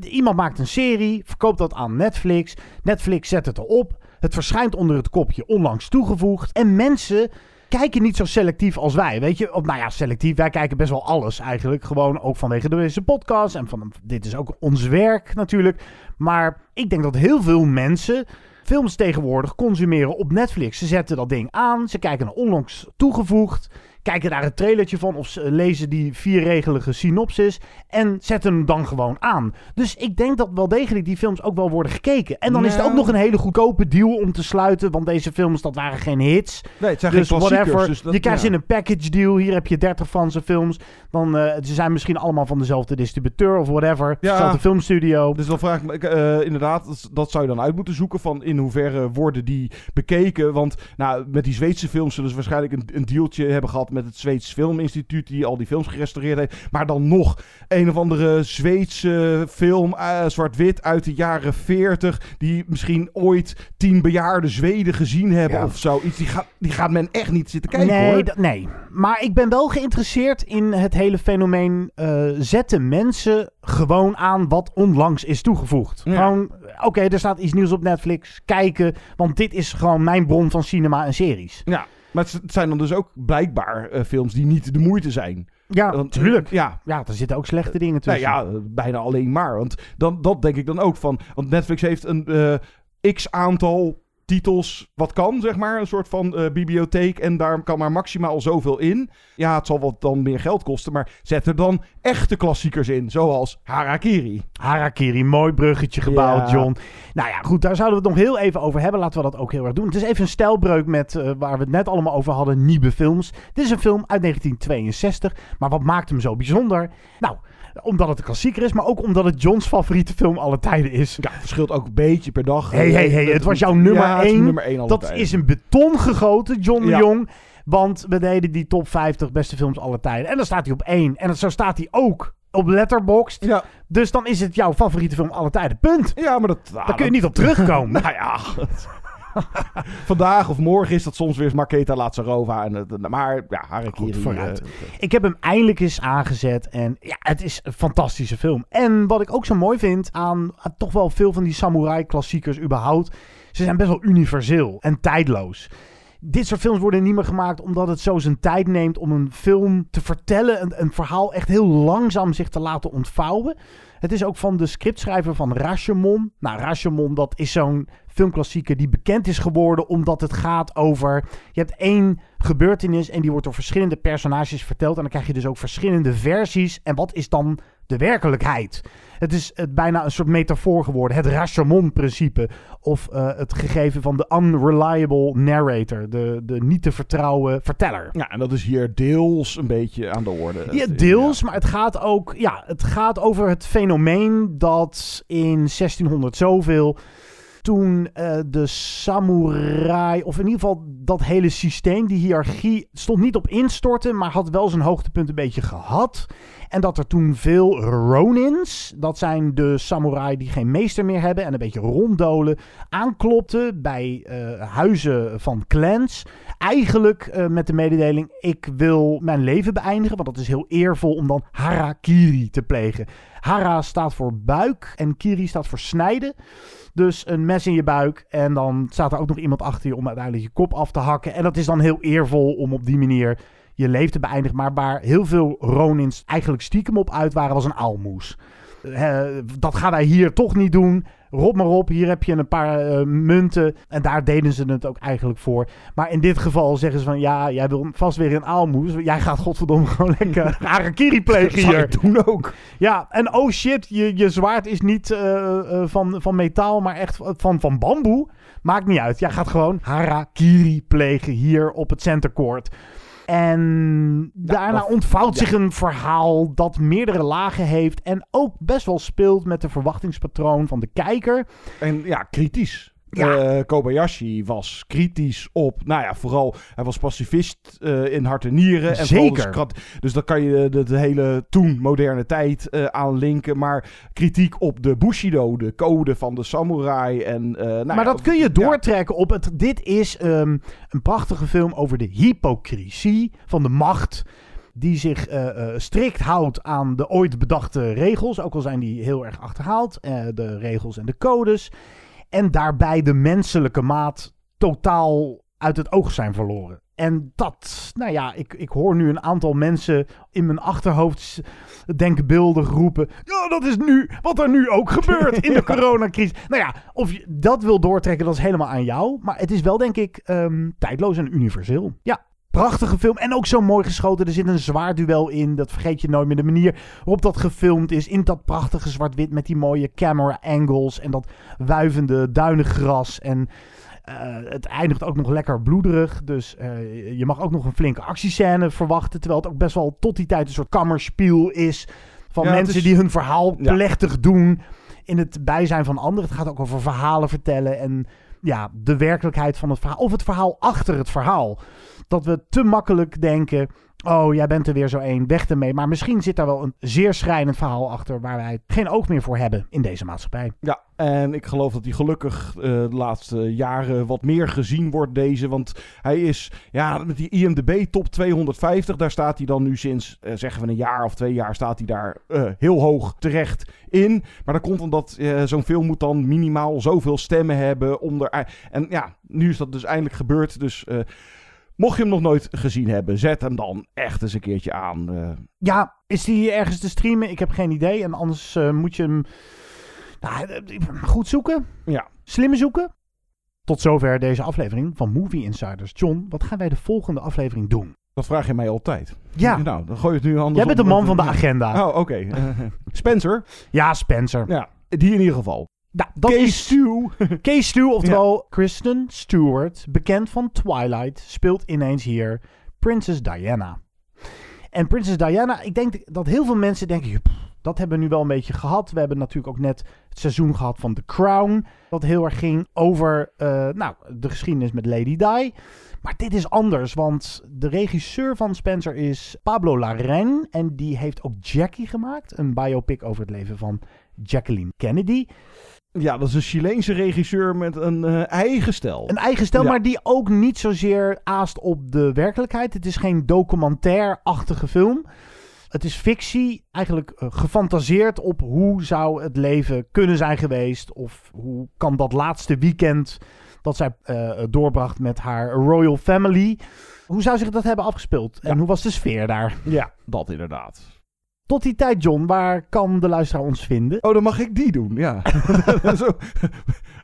iemand maakt een serie, verkoopt dat aan Netflix. Netflix zet het erop. Het verschijnt onder het kopje onlangs toegevoegd. En mensen kijken niet zo selectief als wij. Weet je, nou ja, selectief. Wij kijken best wel alles eigenlijk. Gewoon ook vanwege deze podcast. En van dit is ook ons werk natuurlijk. Maar ik denk dat heel veel mensen films tegenwoordig consumeren op Netflix. Ze zetten dat ding aan. Ze kijken naar onlangs toegevoegd kijken daar een trailertje van of ze lezen die vierregelige synopsis en zetten hem dan gewoon aan. Dus ik denk dat wel degelijk die films ook wel worden gekeken. En dan is het
Nou.
ook nog een hele goedkope deal om te sluiten, want deze films dat waren geen hits.
Nee, het zijn
dus
geen
whatever.
dus dat-
je krijgt
ja.
in een package deal, hier heb je 30 van zijn films. Dan, eh, ze zijn misschien allemaal van dezelfde distributeur of whatever. Dezelfde filmstudio.
Dus dan vraag ik me eh, inderdaad, dat, dat zou je dan uit moeten zoeken van in hoeverre worden die bekeken. Want nou, met die Zweedse films zullen ze waarschijnlijk een, een dealtje hebben gehad met het Zweeds Filminstituut die al die films gerestaureerd heeft. Maar dan nog een of andere Zweedse film, eh, zwart-wit uit de jaren 40, die misschien ooit tien bejaarde Zweden gezien hebben
Ja.
of zoiets. Die gaat, die gaat men echt niet zitten kijken
nee,
hoor.
nee, maar ik ben wel geïnteresseerd in het hele fenomeen. eh, zetten mensen gewoon aan wat onlangs is toegevoegd. Gewoon, oké, er staat iets nieuws op Netflix. Kijken, want dit is gewoon mijn bron van cinema en series.
Ja, maar het zijn dan dus ook blijkbaar eh, films die niet de moeite zijn.
Ja,
Want,
tuurlijk.
Ja,
Ja, er zitten ook slechte dingen
Nou
tussen.
ja, eh, bijna alleen maar. Want dan, dat denk ik dan ook van. Want Netflix heeft een eh, x aantal titels wat kan, zeg maar. Een soort van eh, bibliotheek. En daar kan maar maximaal zoveel in. Ja, het zal wat dan meer geld kosten. Maar zet er dan echte klassiekers in. Zoals Harakiri.
Harakiri, mooi bruggetje gebouwd,
Ja.
John. Nou ja, goed, daar zouden we het nog heel even over hebben. Laten we dat ook heel erg doen. Het is even een stijlbreuk met eh, waar we het net allemaal over hadden, nieuwe films. Dit is een film uit 1962, maar wat maakt hem zo bijzonder? Nou, omdat het een klassieker is, maar ook omdat het Johns favoriete film alle tijden is.
Ja, verschilt ook een beetje per dag.
Hey, hey, hey, het was jouw nummer
Ja, het is
1.
nummer één
Dat
tijden.
is in beton gegoten, John de
Ja.
Jong. Want we deden die top 50 beste films alle tijden. En dan staat hij op 1. En zo staat hij ook op Letterboxd.
Ja.
Dus dan is het jouw favoriete film alle tijden. Punt.
Ja, maar dat...
Daar kun je niet op terugkomen.
nou ja... Vandaag of morgen is dat soms weer Marketa Lazarova. En, het- maar ja, Harakiri...
Goed, vooruit.
eh,
Ik heb hem eindelijk eens aangezet. En ja, het is een fantastische film. En wat ik ook zo mooi vind aan, aan toch wel veel van die samurai-klassiekers überhaupt. Ze zijn best wel universeel en tijdloos. Dit soort films worden niet meer gemaakt omdat het zo zijn tijd neemt om een film te vertellen. Een, een verhaal echt heel langzaam zich te laten ontvouwen. Het is ook van de scriptschrijver van Rashomon. Nou, Rashomon, dat is zo'n filmklassieker die bekend is geworden omdat het gaat over... Je hebt één gebeurtenis en die wordt door verschillende personages verteld. En dan krijg je dus ook verschillende versies. En wat is dan de werkelijkheid? Het is het bijna een soort metafoor geworden. Het Rashomon-principe. Of eh, het gegeven van de unreliable narrator. De, de niet te vertrouwen verteller.
Ja, en dat is hier deels een beetje aan de orde.
Ja, deels, maar het gaat ook ja, het gaat over het fenomeen dat in 1600 zoveel toen eh, de samurai, of in ieder geval dat hele systeem, die hiërarchie, stond niet op instorten, maar had wel zijn hoogtepunt een beetje gehad. En dat er toen veel Ronins, dat zijn de samurai die geen meester meer hebben en een beetje ronddolen, aanklopten bij eh, huizen van clans. Eigenlijk eh, met de mededeling: ik wil mijn leven beëindigen, want dat is heel eervol om dan harakiri te plegen. Hara staat voor buik en kiri staat voor snijden. Dus een mes in je buik en dan staat er ook nog iemand achter je om uiteindelijk je kop af te hakken. En dat is dan heel eervol om op die manier je leven te beëindigen. Maar waar heel veel Ronins eigenlijk stiekem op uit waren, was een aalmoes. Dat gaan wij hier toch niet doen. Rot maar op, hier heb je een paar eh, munten. En daar deden ze het ook eigenlijk voor. Maar in dit geval zeggen ze van... Ja, jij wil vast weer een aalmoes. Jij gaat godverdomme gewoon lekker harakiri plegen hier.
je doen ook.
Ja, en oh shit, je, je zwaard is niet eh, eh, van, van metaal, maar echt van, van bamboe. Maakt niet uit. Jij gaat gewoon harakiri plegen hier op het center En daarna
dat-
ontvouwt
ja.
zich een verhaal dat meerdere lagen heeft. En ook best wel speelt met de verwachtingspatroon van de kijker.
En ja, kritisch.
Ja.
Eh, Kobayashi was kritisch op, nou ja, vooral, hij was pacifist eh, in hart en nieren. En
Zeker.
Dus, krat- dus dan kan je de, de hele toen moderne tijd eh aanlinken. Maar kritiek op de Bushido, de code van de samurai. En, nou
maar
ja,
dat kun je doortrekken op het. Dit is ehm, een prachtige film over de hypocrisie van de macht. Die zich strikt houdt aan de ooit bedachte regels. Ook al zijn die heel erg achterhaald. de regels en de codes. En daarbij de menselijke maat totaal uit het oog zijn verloren. En dat, nou ja, ik, ik hoor nu een aantal mensen in mijn achterhoofd denkbeeldig roepen. Ja, dat is nu wat er nu ook gebeurt in de coronacrisis. Nou ja, of je dat wil doortrekken, dat is helemaal aan jou. Maar het is wel, denk ik, ehm, tijdloos en universeel. Ja. Prachtige film en ook zo mooi geschoten. Er zit een zwaar duel in. Dat vergeet je nooit meer. De manier waarop dat gefilmd is. In dat prachtige zwart-wit met die mooie camera angles. En dat wuivende duinengras. En eh, het eindigt ook nog lekker bloederig. Dus eh, je mag ook nog een flinke actiescène verwachten. Terwijl het ook best wel tot die tijd een soort kammerspiel is. Van
Ja,
mensen
is-
die hun verhaal
Ja.
plechtig doen. In het bijzijn van anderen. Het gaat ook over verhalen vertellen. En ja, de werkelijkheid van het verhaal. Of het verhaal achter het verhaal. Dat we te makkelijk denken. Oh, jij bent er weer zo één, weg ermee. Maar misschien zit daar wel een zeer schrijnend verhaal achter. waar wij geen oog meer voor hebben in deze maatschappij.
Ja, en ik geloof dat hij gelukkig eh, de laatste jaren wat meer gezien wordt, deze. Want hij is, ja, met die IMDb top 250, daar staat hij dan nu sinds, eh, zeggen we een jaar of twee jaar, staat hij daar eh, heel hoog terecht in. Maar dat komt omdat zo'n film moet dan minimaal zoveel stemmen hebben om. En ja, nu is dat dus eindelijk gebeurd, dus... Mocht je hem nog nooit gezien hebben, zet hem dan echt eens een keertje aan. eh.
Ja, is die ergens te streamen? Ik heb geen idee. En anders eh, moet je hem nou, eh, goed zoeken.
Ja.
Slim zoeken. Tot zover deze aflevering van Movie Insiders. John, wat gaan wij de volgende aflevering doen?
Dat vraag je mij altijd.
Ja.
Nou, dan gooi je het nu anders
Jij bent de man van de agenda.
Oh, oké. Spencer.
Ja, Spencer.
Ja, die in ieder geval.
Nou, dat
Case
is
Stew,
oftewel Kristen Stewart, bekend van Twilight, speelt ineens hier Princess Diana. En Princess Diana, ik denk dat heel veel mensen denken, "Pff, dat hebben we nu wel een beetje gehad. We hebben natuurlijk ook net het seizoen gehad van The Crown, dat heel erg ging over eh, nou, de geschiedenis met Lady Di. Maar dit is anders, want de regisseur van Spencer is Pablo Larraín en die heeft ook Jackie gemaakt, een biopic over het leven van Jacqueline Kennedy.
Ja, dat is een Chileense regisseur met een eh, eigen stijl.
Een eigen stijl,
Ja.
maar die ook niet zozeer aast op de werkelijkheid. Het is geen documentaire-achtige film. Het is fictie, eigenlijk eh, gefantaseerd op hoe zou het leven kunnen zijn geweest. Of hoe kan dat laatste weekend dat zij eh, doorbracht met haar royal family. Hoe zou zich dat hebben afgespeeld? En hoe was de sfeer daar?
Ja, dat inderdaad.
Tot die tijd, John, waar kan de luisteraar ons vinden?
Oh, dan mag ik die doen, ja. Zo,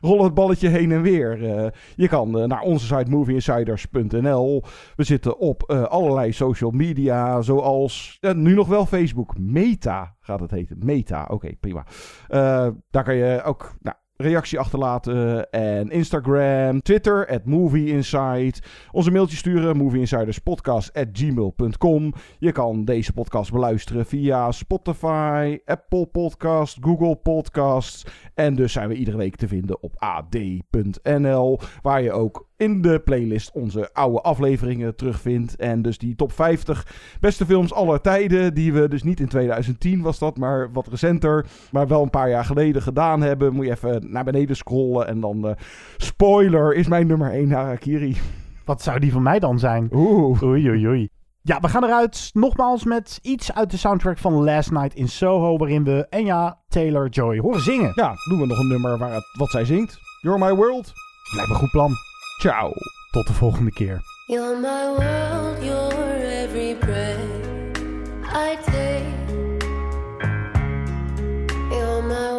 rollen het balletje heen en weer. Eh, je kan eh, naar onze site movieinsiders.nl. We zitten op eh, allerlei social media, zoals nu nog wel Facebook. Meta gaat het heten. Meta, oké, prima. Daar kan je ook nou, reactie achterlaten. En Instagram, Twitter, at movieinsight. Onze mailtje sturen, movieinsiderspodcast.gmail.com. Je kan deze podcast beluisteren via Spotify, Apple Podcast, Google Podcasts. En dus zijn we iedere week te vinden op ad.nl. Waar je ook in de playlist onze oude afleveringen terugvindt. En dus die top 50 beste films aller tijden. Die we dus niet in 2010 was dat, maar wat recenter. Maar wel een paar jaar geleden gedaan hebben. Moet je even naar beneden scrollen. En dan, eh, spoiler, is mijn nummer 1 Harakiri.
Wat zou die van mij dan zijn?
Oeh.
Oei, oei, oei. Ja, we gaan eruit nogmaals met iets uit de soundtrack van Last Night in Soho, waarin we Enya Taylor-Joy horen zingen.
Ja, doen we nog een nummer waar het, wat zij zingt. You're My World.
Lijkt me een goed plan.
Ciao.
Tot de volgende keer.
You're my world, you're every breath I take. You're my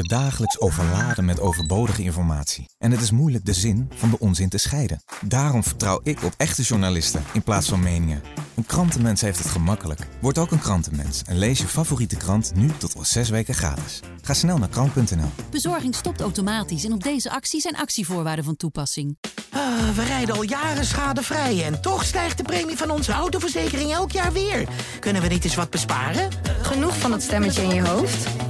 worden dagelijks overladen met overbodige informatie. En het is moeilijk de zin van de onzin te scheiden. Daarom vertrouw ik op echte journalisten in plaats van meningen. Een krantenmens heeft het gemakkelijk. Word ook een krantenmens en lees je favoriete krant nu tot wel zes weken gratis. Ga snel naar krant.nl.
Bezorging stopt automatisch en op deze actie zijn actievoorwaarden van toepassing.
Ah, we rijden al jaren schadevrij en toch stijgt de premie van onze autoverzekering elk jaar weer. Kunnen we niet eens wat besparen?
Genoeg van dat stemmetje in je hoofd?